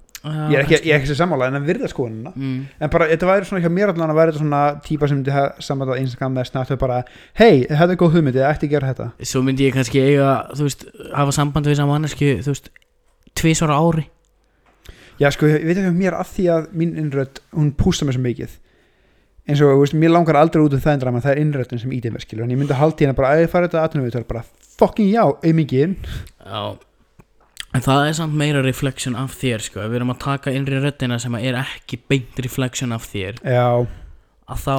Ég er ekki, ég er ekki sem sammála en að virða skoðunina mm, en bara, þetta væri svona hjá mér allan að væri þetta svona típa sem myndi hafa samvægt á Instagram með snart og bara, hei, þetta er góð hugmynd ég ætti að gera þetta. Svo myndi ég kannski eiga þú veist, hafa samband við saman mannesku þú veist, tvisvara ári já, sko, ég veit ekki um mér að því að mín innrödd, hún pústa mér svo mikið. Eins og, veist, mér langar aldrei út um það en það er innröddin sem ídið mér, skilur. En ég myndi haldi hérna bara, að ég fara þetta aðtunum við bara, fucking já, auðmikið Já. En það er samt meira reflection af þér sko. Ef við erum að taka innri röddina sem að er ekki beint reflection af þér já, að þá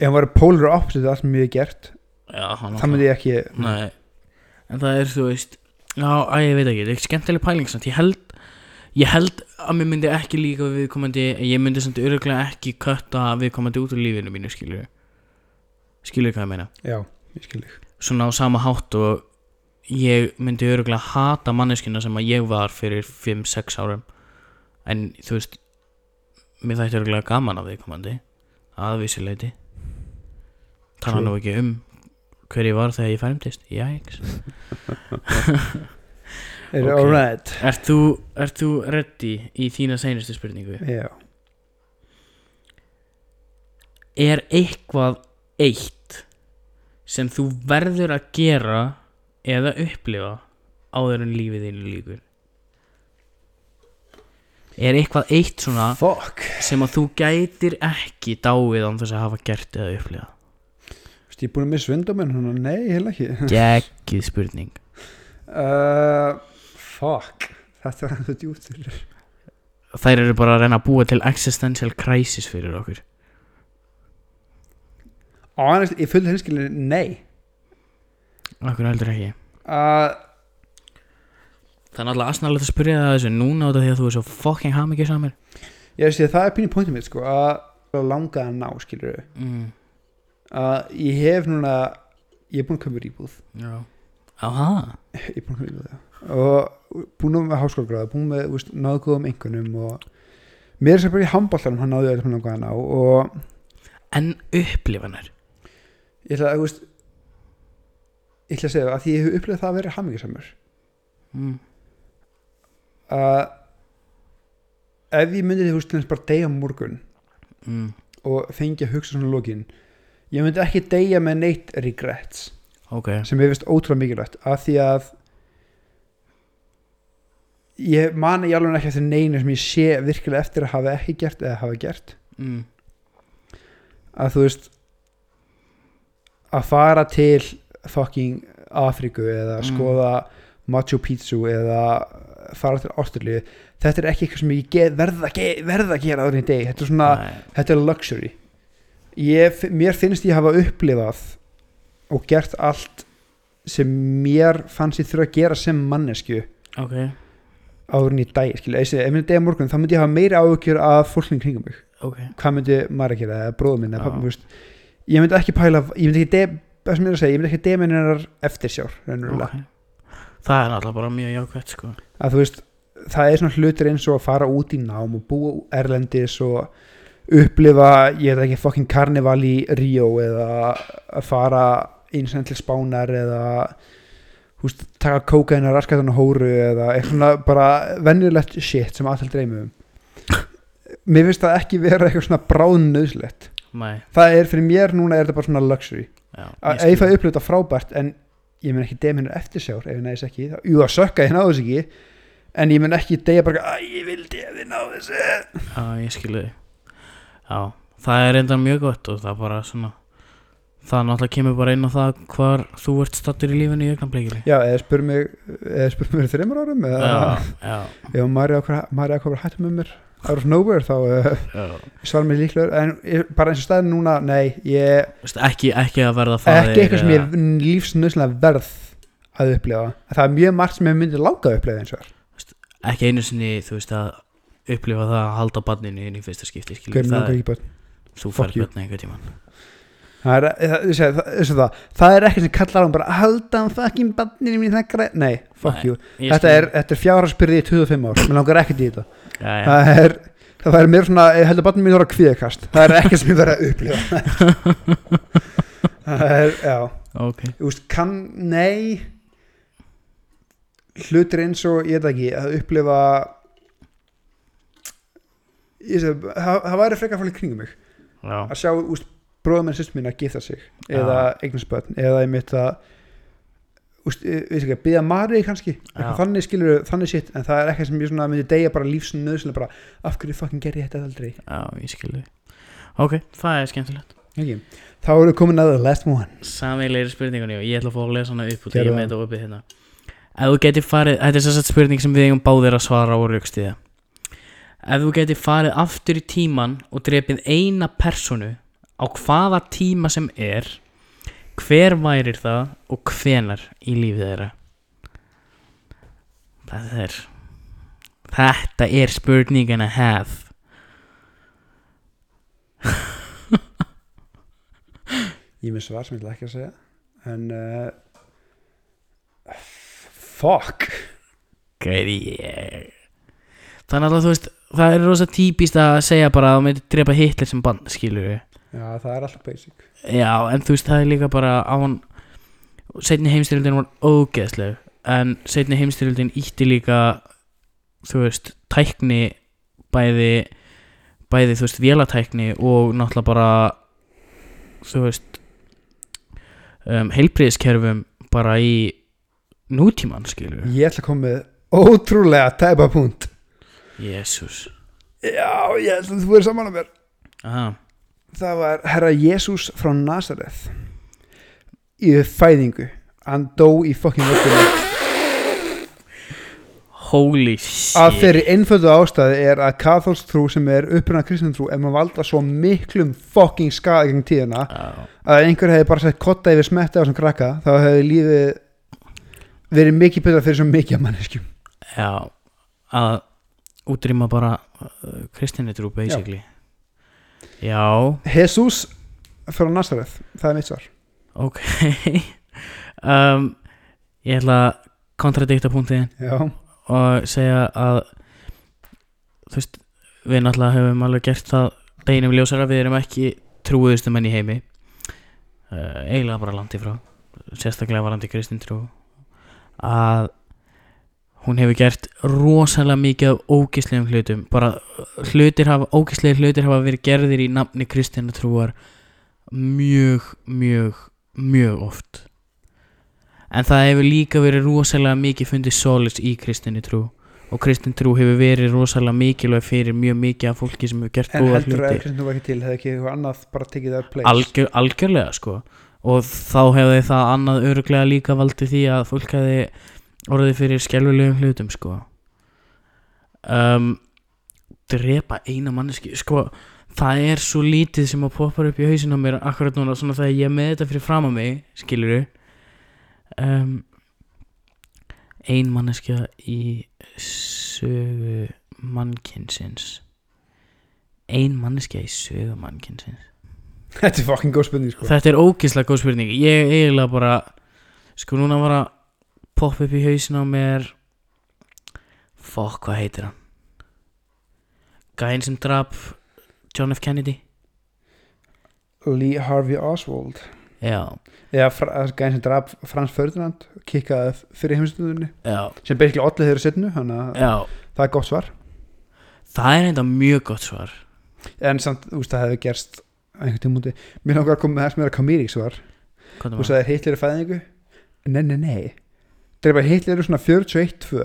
ef hann væri polar opposite af allt sem ég hef gert Já, hann það myndi ég ekki Nei. En það er þú veist Já, að ég veit ekki, þetta er skemmtileg pæling samt. Ég held Ég held að mér myndi ekki líka við viðkomandi en Ég myndi samt öruglega ekki kötta viðkomandi út úr lífinu mínu skilur Skilur hvað ég meina? Já, ég skil þig. Svona á sama hátt og ég myndi öruglega hata manneskina sem að ég var fyrir 5-6 árum. En þú veist mér þætti öruglega gaman af viðkomandi að vissi leiti tala nú ekki um hver ég var þegar ég færmtist jæks er Ok. alright Ert þú, ert þú ready í þína seinustu spurningu? já, Er eitthvað eitt sem þú verður að gera eða upplifa áður en lífið þínu líkur? Er eitthvað eitt svona fuck sem að þú gætir ekki dáið án þess að hafa gert eða upplifa? Ég er búin að missa vindóminn, hann nei, heila ekki Gekkið spurning uh, Fuck. Þetta hann djúpt fyrir Þær eru bara að reyna að búa til existential crisis fyrir okkur. Honest, ég fullt hinskilin, nei. Okkur heldur ekki. Uh, Það er náttúrulega asnalegt að spyrja það þessu núna því að þú er svo fucking hamingju samir Ég sé það er pínu pointið mitt sko að langa að ná skilur mm. að ég hef núna ég er búin að köpa íbúð Já Aha ég er búin að köpa íbúð já. og búin að með háskólagráða búin með veist, náðu góðum einhvernum og mér er sér bara í handbóltanum hann náðu þetta langaði að ná og En upplifanir ég ætla að veist ég ætla að segja að því ég hef upplifað það að vera hamingisamur mm. að ef ég myndi því bara deyja á morgun Mm. og fengi að hugsa svona lokin ég myndi ekki deyja með neitt regrets Ok sem ég veist ótrúlega mikilvægt af því að ég man í alveg ekki eftir neinu sem ég sé virkilega eftir að hafa ekki gert eða hafa gert mm. að þú veist að fara til fucking Afríku eða Mm. skoða Machu Picchu eða fara til Ástralíu þetta er ekki eitthvað sem ég verða, að gera áður í deg, þetta er svona Nei. þetta er luxury ég, mér finnst ég hafa upplifað og gert allt sem mér fannst ég þurfa að gera sem mannesku Ok. áður en í dag skilja, ef ég myndi degja morgun þá myndi ég hafa meiri áhugjur af fólkning kringum mig. Ok. Hvað myndi maður að gera, eða bróður minn veist, ég myndi ekki pæla ég myndi ekki það sem ég er að segja, ég myndi ekki demin hennar eftirsjár, raunverulega. Ok. Það er náttúrulega bara mjög jákvæmt sko. Að þú veist, það er svona hlutir eins og að fara út í nám og búa erlendis og upplifa, ég veit ekki fucking karnival í Ríó eða að fara eins og enn til Spánar eða húst, taka kókaina raskatun og hóru eða eitthvað bara venjulegt shit sem alltaf dreymum um. Mér finnst það ekki vera eitthvað svona bráðnöðslegt það er fyrir mér núna er þetta bara svona luxury. Að ég fæ upplöta frábært en ég mun ekki deyja minnur eftirsjár ef ég næðis ekki, jú að sökka ég náðu þess ekki en ég mun ekki deyja bara að ég vildi ef náðu þessu. Já, ég skilu þig. Já, það er enda mjög gott og það bara svona það náttúrulega kemur bara inn á það hvar þú ert stattur í lífinu í augnablikili já, eða spyr mig eða mig fyrir þreymur árum eða Já, já, ef Marja ákveður hættum með mér out of nowhere þá uh, já. svar mér líklegur en ég, bara eins og staðin núna, nei ég, Vist, ekki, ekki að verða faðir ekki eitthvað sem ég lífsnöðslega verð að upplifa. Það er mjög margt sem ég myndi langa að upplifa eins og þar ekki einu sinni, þú veist að upplifa það að halda barninu inn í fyrsta skipti skilur, það, bara þú fær börn einhvern tímann það er, er ekki sem kallar hann bara að halda hann fucking banninu mín nei, fuck you. þetta er, þetta er fjárhagsbyrði í 25 ár. Mér langar ekkert í þetta. Það er, það er mér svona ég held að banninu mín voru að kvíðakast það er ekki sem ég verið að upplifa. Það er, já. Ok. Þú veist, kann, nei hlutir eins og ég veit ekki, að upplifa ég sé, það, það væri frekar fólk kringum mig. Já, að sjá úst, bróðum minn sýst mín að gifta sig eða eignarspötn eða ég mitt að ekki, byggja Mari kannski eitthvað þannig skilur þannig sitt en það er eitthvað sem ég myndi deyja bara lífsnöðslega bara af hverju fucking gerði ég þetta aldrei? Já, ég skilði ok, það er skemmtilegt. Ekki. þá erum við komin að the last one. Sameilegri spurningunni og ég ætla að fá að lesa hana upp og ég með þetta opið hérna. Ef þú geti farið, þetta er sérstætt spurning sem við eigum báðir að svara á raukstiða Ef þú geti farið aftur í tíman og drepið eina personu á hvaða tíma sem er hver værir það og hvenar í lífið þeirra? Þetta er Þetta er spurningin að hef ég með svar sem ég ætla ekki að segja en uh, fuck. Gæði ég. Þannig að þú veist Það er rosa típist að segja bara að þú myndir drepa Hitler sem band, skilur við já það er alltaf basic. Já, en þú veist það er líka bara á hann Seinni heimstyrjöldin var ógeðsleg En seinni heimstyrjöldin ítti líka Þú veist, tækni Bæði Bæði, þú veist, vélatækni Og náttúrulega bara Þú veist um, Heilbriðiskerfum Bara í nútíman, við ég ætla að koma með ótrúlega tæpa punkt Jésús já ég ætla að þú verður saman að mér. Aha það var herra Jésús frá Nazareth í fæðingu. Hann dó í fucking völdinu Holy shit. að þeirri einföldu ástæði er að katholsk trú sem er uppruna kristin trú ef maður valda svo miklum fucking skada gegn tíðina Já, að einhver hefði bara sett kotta yfir smetti á sem krakka þá hefði lífið verið mikið betra fyrir svo mikið af manneskjum. Já. Að útrýma bara uh, Kristinni trú basically. Já, Jésús frá Nazareth, það er mitt svar. Ok. Um, Ég ætla að kontradikta punktiðin já, og segja að þú veist, við náttúrulega hefum alveg gert það deginum ljósara, við erum ekki trúiðustu menn í heimi. Uh, eiginlega bara langt í frá sérstaklega varandi kristin trú. Að hún hefur gert rosalega mikið af ógislegum hlutum. Bara hlutir hafa, ógislegir hlutir hafa verið gerðir í nafni kristina trúar mjög, mjög mjög oft. En það hefur líka verið rosalega mikið fundið solace í kristinni trú. Og kristin trú hefur verið rosalega mikilvæg fyrir mjög mikið af fólki sem hefur gert en góða heldur að hluti. kristin trú var ekki til? Hefði ekki eitthvað annað bara tekið það place? Algjör, algjörlega sko. Og þá hefði það annað öruglega líka valdið því að fólk hefði orðið fyrir skelvulegum hlutum sko. Um, drepa eina manneski sko það er svo lítið sem að poppar upp í hausinn á mér akkurat núna svona þegar ég er með þetta fyrir fram á mig skiluru um, ein manneskja í sögu mannkynsins. Ein manneskja í sögu mannkynsins. Þetta er fucking góð spurning sko. Þetta er ógislega góð spurning. Ég eiginlega bara Sko núna var að poppa upp í hausin á mér. Fokk, hvað heitir hann? Gæinn sem drap John F. Kennedy. Lee Harvey Oswald. Já, eða það gæðin sem draf Frans Ferdinand kikkaði fyrir heimstöðunni sem basically allir þeirra setnu þannig að það er gott svar. Það er enda mjög gott svar. En samt, þú veist, það hefði gerst einhvern tíma úti. Mér langar að koma með það sem er að komírik svar. Hvað þú er sagðir Hitler er fæðingu. Nei, nei, nei drepa Hitler er svona 41-2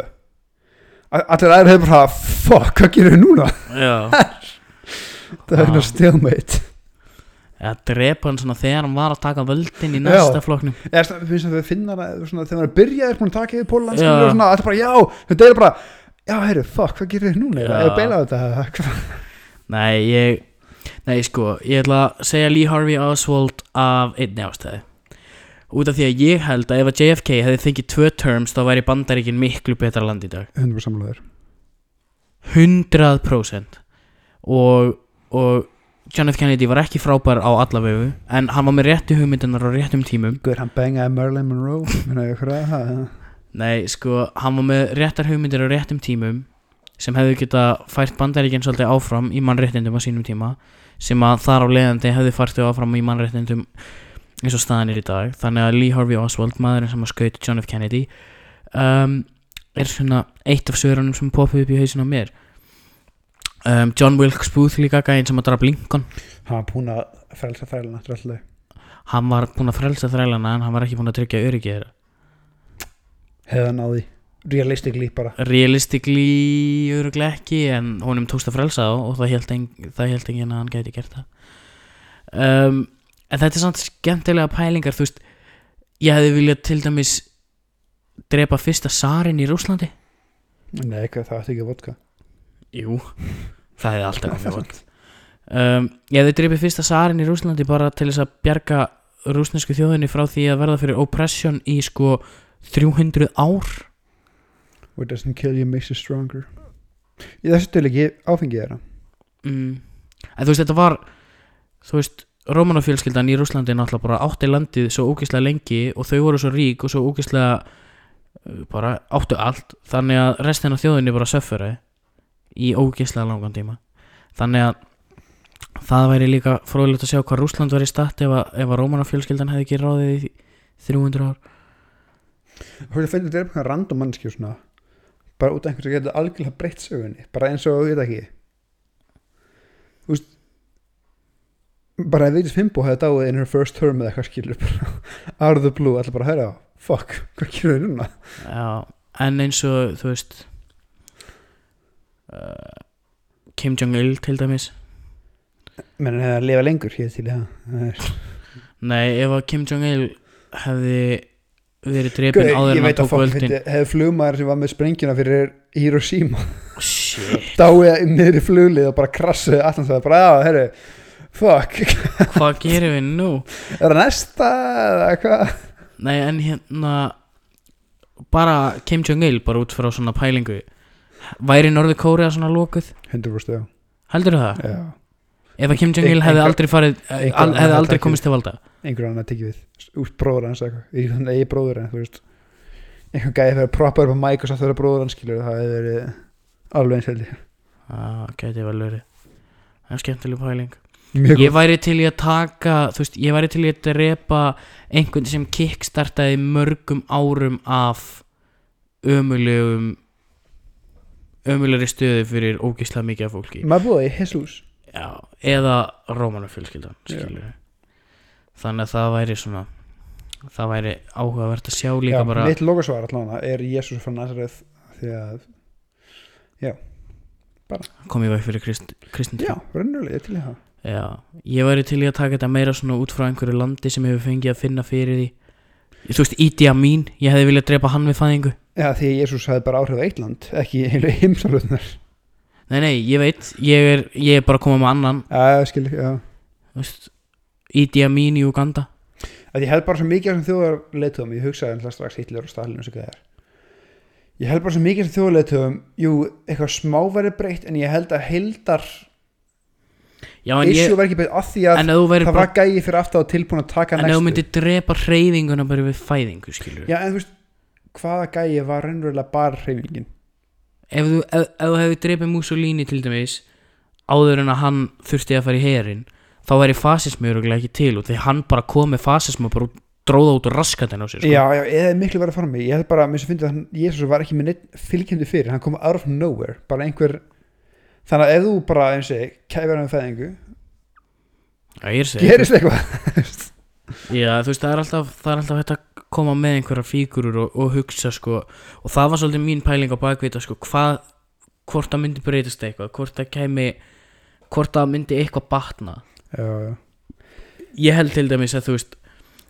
A- allir aðrir hefur bara fuck, hvað gerir þau núna? Það er Ah. svona stalemate. Að drepa hann svona þegar hann var að taka völdin í næsta flokknum. Eða finnst það að þau finna það þegar maður er byrjað er búin að taka yfir og svona, allir bara já, þetta er bara já, heyrðu, fuck, hvað gerir þau núna? Eða beila á þetta? Nei, ég nei, sko, ég ætla að segja Lee Harvey Oswald af einni ástæði út af því að ég held að ef að JFK hefði fengið tvö terms þá væri bandaríkin miklu betra land í dag. 100% samlaður 100% og, og John F. Kennedy var ekki frábær á alla vegu en hann var með réttu hugmyndunar á réttum tímum. Guður, hann bengaði Marilyn Monroe. Menna, ég, er það? nei, sko, hann var með réttar hugmyndir á réttum tímum sem hefðu geta fært bandaríkinn svolítið áfram í mannréttindum á sínum tíma sem að þar á leiðandi hefðu fært þau áfram í mannréttindum eins og staðan er í dag. Þannig að Lee Harvey Oswald, maðurinn sem að skaut John F. Kennedy um, er svona eitt af svörunum sem poppuð upp í hausinn á mér. Um, John Wilkes Booth líka gæinn sem að draf Lincoln. Hann var búin að frelsa eftir alltaf hann var búinn að frelsa þrælana en hann var ekki búinn að tryggja öryggi þeirra. Hefði hann á því. Realistically bara. Realistically öruglega ekki en honum tókst að frelsa þá og það held, en, það held enginn að hann gæti gert það. Um, en þetta er samt skemmtilega pælingar þú veist ég hefði viljað til dæmis drepa fyrsta sarin í Rúslandi nei, hvað, það ætti ekki vodka. Jú, það hefði alltaf komið vond um, ég hefði drepið fyrsta sarin í Rúslandi bara til þess að bjarga rúsnesku þjóðinni frá því að verða fyrir oppression í sko 300 ár. What doesn't kill you makes you stronger. Í þessu til ekki áfengið þeirra. Mm. en þú veist þetta var þú veist Rómanafjölskyldan í Rúslandi náttúrulega bara átti landið svo ógeðslega lengi og þau voru svo rík og svo ógeðslega uh, bara áttu allt. Þannig að restin af þjóðinni bara söffuri í ógeðslega langan tíma. Þannig að það væri líka fróðilegt að sjá hvað Rúsland var í statt ef að, að Rómanafjölskyldan hefði ekki ráðið í 300 ár. Veist að finna þetta er eitthvað random mannski og svona bara út af einhvers að geta algjörlega breytt sögunni bara eins og, veit ekki. Þú veist bara ef Vigdís Fimbo hefði dáið in her first term eða eitthvað skilur out of the blue, allir bara að höra fuck, hvað kýrðu þau núna? Já, en eins og þú veist uh, Kim Jong-il til dæmis. Menn hefði að lifa lengur hér til það. Nei, ef að Kim Jong-il hefði verið drepin Gauð, áður en að tók völdin. hefði flugmaður sem var með sprengjuna fyrir Hiroshima Shit, dáið niður í fluglið og bara krassuði allan það bara, já, herru, fuck. Hvað gerum við nú? er það næsta eða hvað? Nei, en hérna bara Kim Jong-il bara út frá svona pælingu. Væri Norður Kórea svona lókuð? 100% já, Heldur það? já. Ef að Kim Jong-il hefði aldrei farið hefði aldrei komist til valda. Einhver annar tekið við. Út bróður hans eitthvað, eigi bróður en þú veist. Einhver gæði fyrir að proppa upp á mæk og satt að vera bróður hans skilur það hefði verið alveg eins heldur Það gæti vel verið. Það er skemmtileg pæling mjög Ég væri til í að taka Þú veist, ég væri til í að drepa einhvern sem kickstartaði mörgum árum af ömulegum ömulegri stöðu fyrir ógislega mikið af fólki. My boy, Jesus. Já, eða Rómanafjölskyldan Já. Þannig að það væri svona það væri áhugavert að sjá já, líka bara mitt logasvar allavega er Jesus frá Nazareth því að, komið væg fyrir krist, kristin já, rennulega, ég til í það Já, ég væri til í að taka þetta meira svona út frá einhverju landi sem hefur fengið að finna fyrir því. Þú veist, Idi Amin, ég hefði viljað drepa hann við fæðingu. Já, því Jesus hafði bara áhrif eitt land ekki heilu heimsalutnar Nei, nei, ég veit, ég er, ég er bara að koma með annan. Já, skil, já. Þú veist, Idi Amin í Uganda að ég held bara svo mikið sem þjóðar leiðtöðum ég hugsaði alltaf strax Hitler og Stalin og svo hvað það er ég held bara svo mikið sem þjóðar leiðtöðum jú, eitthvað smá verið breytt en ég held að heildar Já, en, issue ég, verið ekki breytt af því að en ef þú væri það bara var gæi fyrir aftur og tilbúin að taka En ef þú næstu. myndir drepa hreyfinguna bara við fæðingu, skilur já, en þú veist, hvaða gæi var raunverulega bara hreyfingin? Ef þú, ef, ef þú hefði drepið Mussolini til dæmis áður en að hann þurfti að fara í herin þá væri fasismi örugglega ekki til og því hann bara kom með fasismi og bara dróða út úr raskatinn á sér sko. já, já, eða miklu verið að fara mig ég held bara, mér sem finnst að hann, Jésús var ekki með neitt fylgjendu fyrir, hann kom out of nowhere bara einhver þannig að ef þú bara, eins og ég, hann um fæðingu er gerist eitthvað. Já, þú veist, það er alltaf, það er alltaf hægt að koma með einhverja fígurur og, og hugsa, sko, og það var svolítið mín pæling á bakvita, sko, hvað, hvort það myndi breytast eitthvað, hvort það kæmi, hvort það myndi eitthvað batna. já, já, Ég held til dæmis að, þú veist,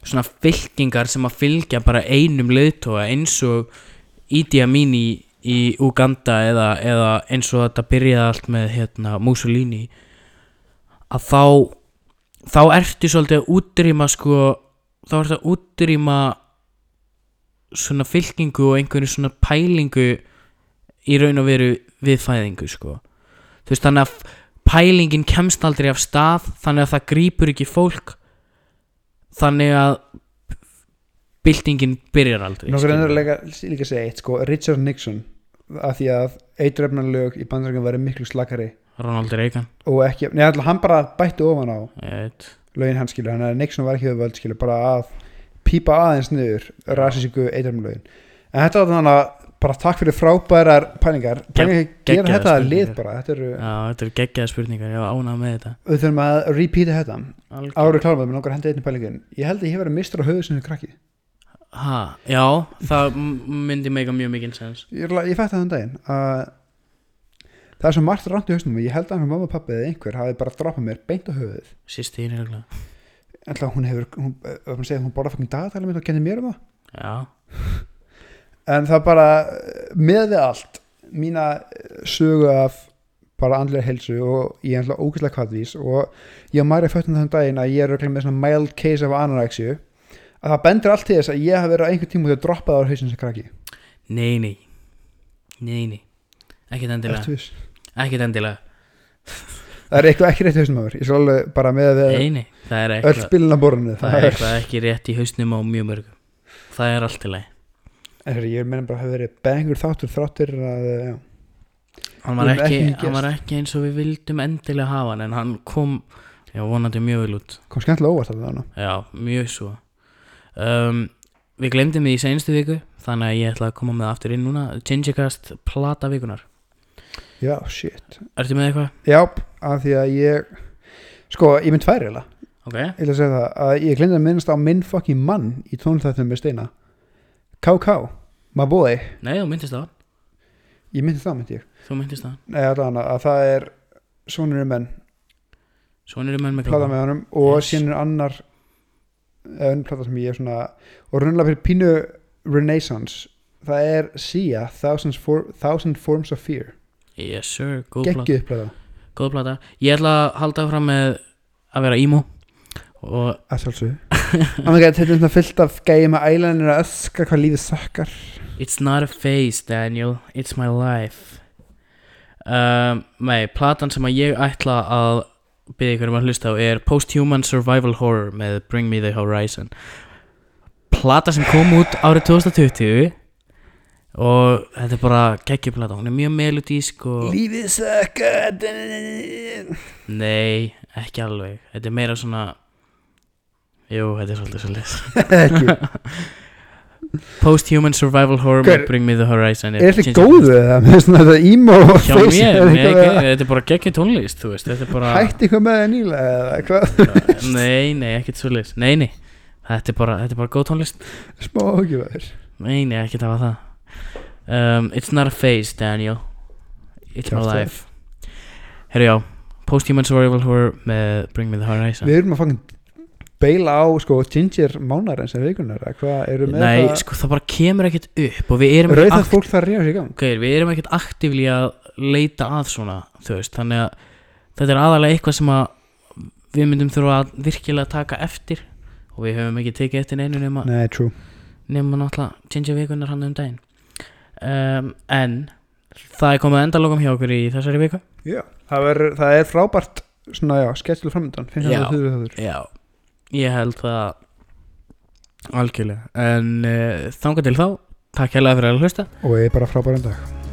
svona fylkingar sem að fylgja bara einum leiðtóa eins og Idi Amin í, í Uganda eða, eða eins og þetta byrjaði allt með, hérna, Mussolini, að þá þá ertu svolítið að útrýma sko, þá ertu að útrýma svona fylkingu og einhverju svona pælingu í raun og veru við fæðingu sko. Þú veist þannig að pælingin kemst aldrei af stað þannig að það grípur ekki fólk þannig að byltingin byrjar aldrei ennur líka, eitt sko, Richard Nixon af því að eitrefnarlög í bandarækjum væri miklu slakari. Ronald Reagan. Og ekki, neða hann bara bætti ofan á ég veit lögin hans skilur, hann er Nixon var ekki við völd skilur, bara að pípa aðeins niður rasísíku eitrefnarlögin en þetta var þannig að bara takk fyrir frábærar pælingar. Pælingar gera þetta að lið bara. Þetta eru, eru geggjaða spurningar, ég var ánað með þetta. Við þurfum að repeata þetta. Árið klárum við, langar að henda einni pælingin ég held að ég hef verið mistur á höfuð sem krakki Ha, já, það myndi meika mjög mikið sens ég, ég fætti það um daginn að það er svo margt ránt í hausnum og ég held að hann mamma og pappi eða einhver hafi bara droppað mér beint á höfuð Sýsti þín er ætla hún hefur, hún, hún segir að hún borða fucking dagatæli mitt og kenni mér um það. Já, en það bara með við allt mína sögu af bara andlega heilsu og ég er alltaf ógæslega kvartvís og ég og Mari föttum þann daginn að ég er með svona mild case of anorexia að það bendur allt til þess að ég hafi verið á einhver tíma út að droppa það á hausinn sem krakki nei, nei. Nei, nei. Ekkert endilega? Ekkert endilega. Það er eitthvað ekki rétt í hausnum á mér. Ég svo alveg bara með við Nei, nei. Það er öll spilin á borðinu. Það er eitthvað ekki rétt í hausnum á mjög mörgum Það er allt í lagi. Ég meina bara að hafa verið bengur þáttur þráttur að já. Hann var ekki, hann var ekki eins og við vildum endilega hafa hann En hann kom Já, vonandi mjög vel út. Kom skemmtilega óvart að það Já, mjög svo um, Við glemdum því í seinstu viku Þannig að ég ætla að koma með aftur inn núna. Changecast plata vikunar já, shit. Ertu með eitthvað? já, af því að ég sko, ég mynd tvær eiginlega. Ok. Ég ætla að segja það að ég glemdi að minnast á minn fucking mann í tónþættum með Steina. KK, my boy. Nei, þú myndist það ég myndi það myndi ég. Þú myndist það Nei, að, að það er svonur menn eru menn með honum og Yes. er annar önnur plata sem ég er svona og raunlega fyrir pínu renaissance það er Sia Thousand, for, Thousand Forms of Fear. Yes sir, góð plata. Góð plata. Ég ætla að halda fram með að vera emo Og oh þetta er svona fyllt af gæði með ælanir að öskra hvað lífið sökkar. It's not a phase Daniel. It's my life. Um, Nei, platan sem að ég ætla að byrja ykkur um að hlusta á er Posthuman Survival Horror með Bring Me The Horizon. Plata sem kom út árið 2020 og þetta er bara geggjuplata, hún er mjög melodísk og lífið sökkar nei, ekki alveg. Þetta er meira svona jú, þetta er svolítið svolítið ekki Posthuman Survival Horror Hver- Bring Me The Horizon. Er þetta góðu með svona þetta emo Hjá mér, er ekki, þetta er bara geggjur tónlist veist, er bara hætti eitthvað með það nýlega Nei, nei, ekkert svolítið Nei, nei, þetta er bara, þetta er bara góð tónlist. Smá ágjörður Nei, nei, ekkert hafa það. Um, It's not a phase, Daniel. It's my það. life. Herru já, Posthuman Survival Horror Bring Me The Horizon. Við erum að fangin beila á sko ginger vikunar eða hvað eru með Nei, það sko það bara kemur ekkert upp og við erum ekkert það fólk þar ríða sig í gang. Ok, við erum ekkert aktífli að leita að svona, þú veist, þannig að þetta er aðalega eitthvað sem að við myndum þurfa að virkilega taka eftir og við höfum ekki tekið eftir neinu nema, nei, nema náttúrulega tjengja vikunar hann um daginn. Um, en það er komið endalokum hjá okkur í þessari viku. Já. það, er, það er frábært svona já, sketslu framöndan finnst það að þau þau Já, ég held það. Algjörlega. En uh, þangað til þá, takk hérlega fyrir að hlusta. Og ég er bara frábæran dag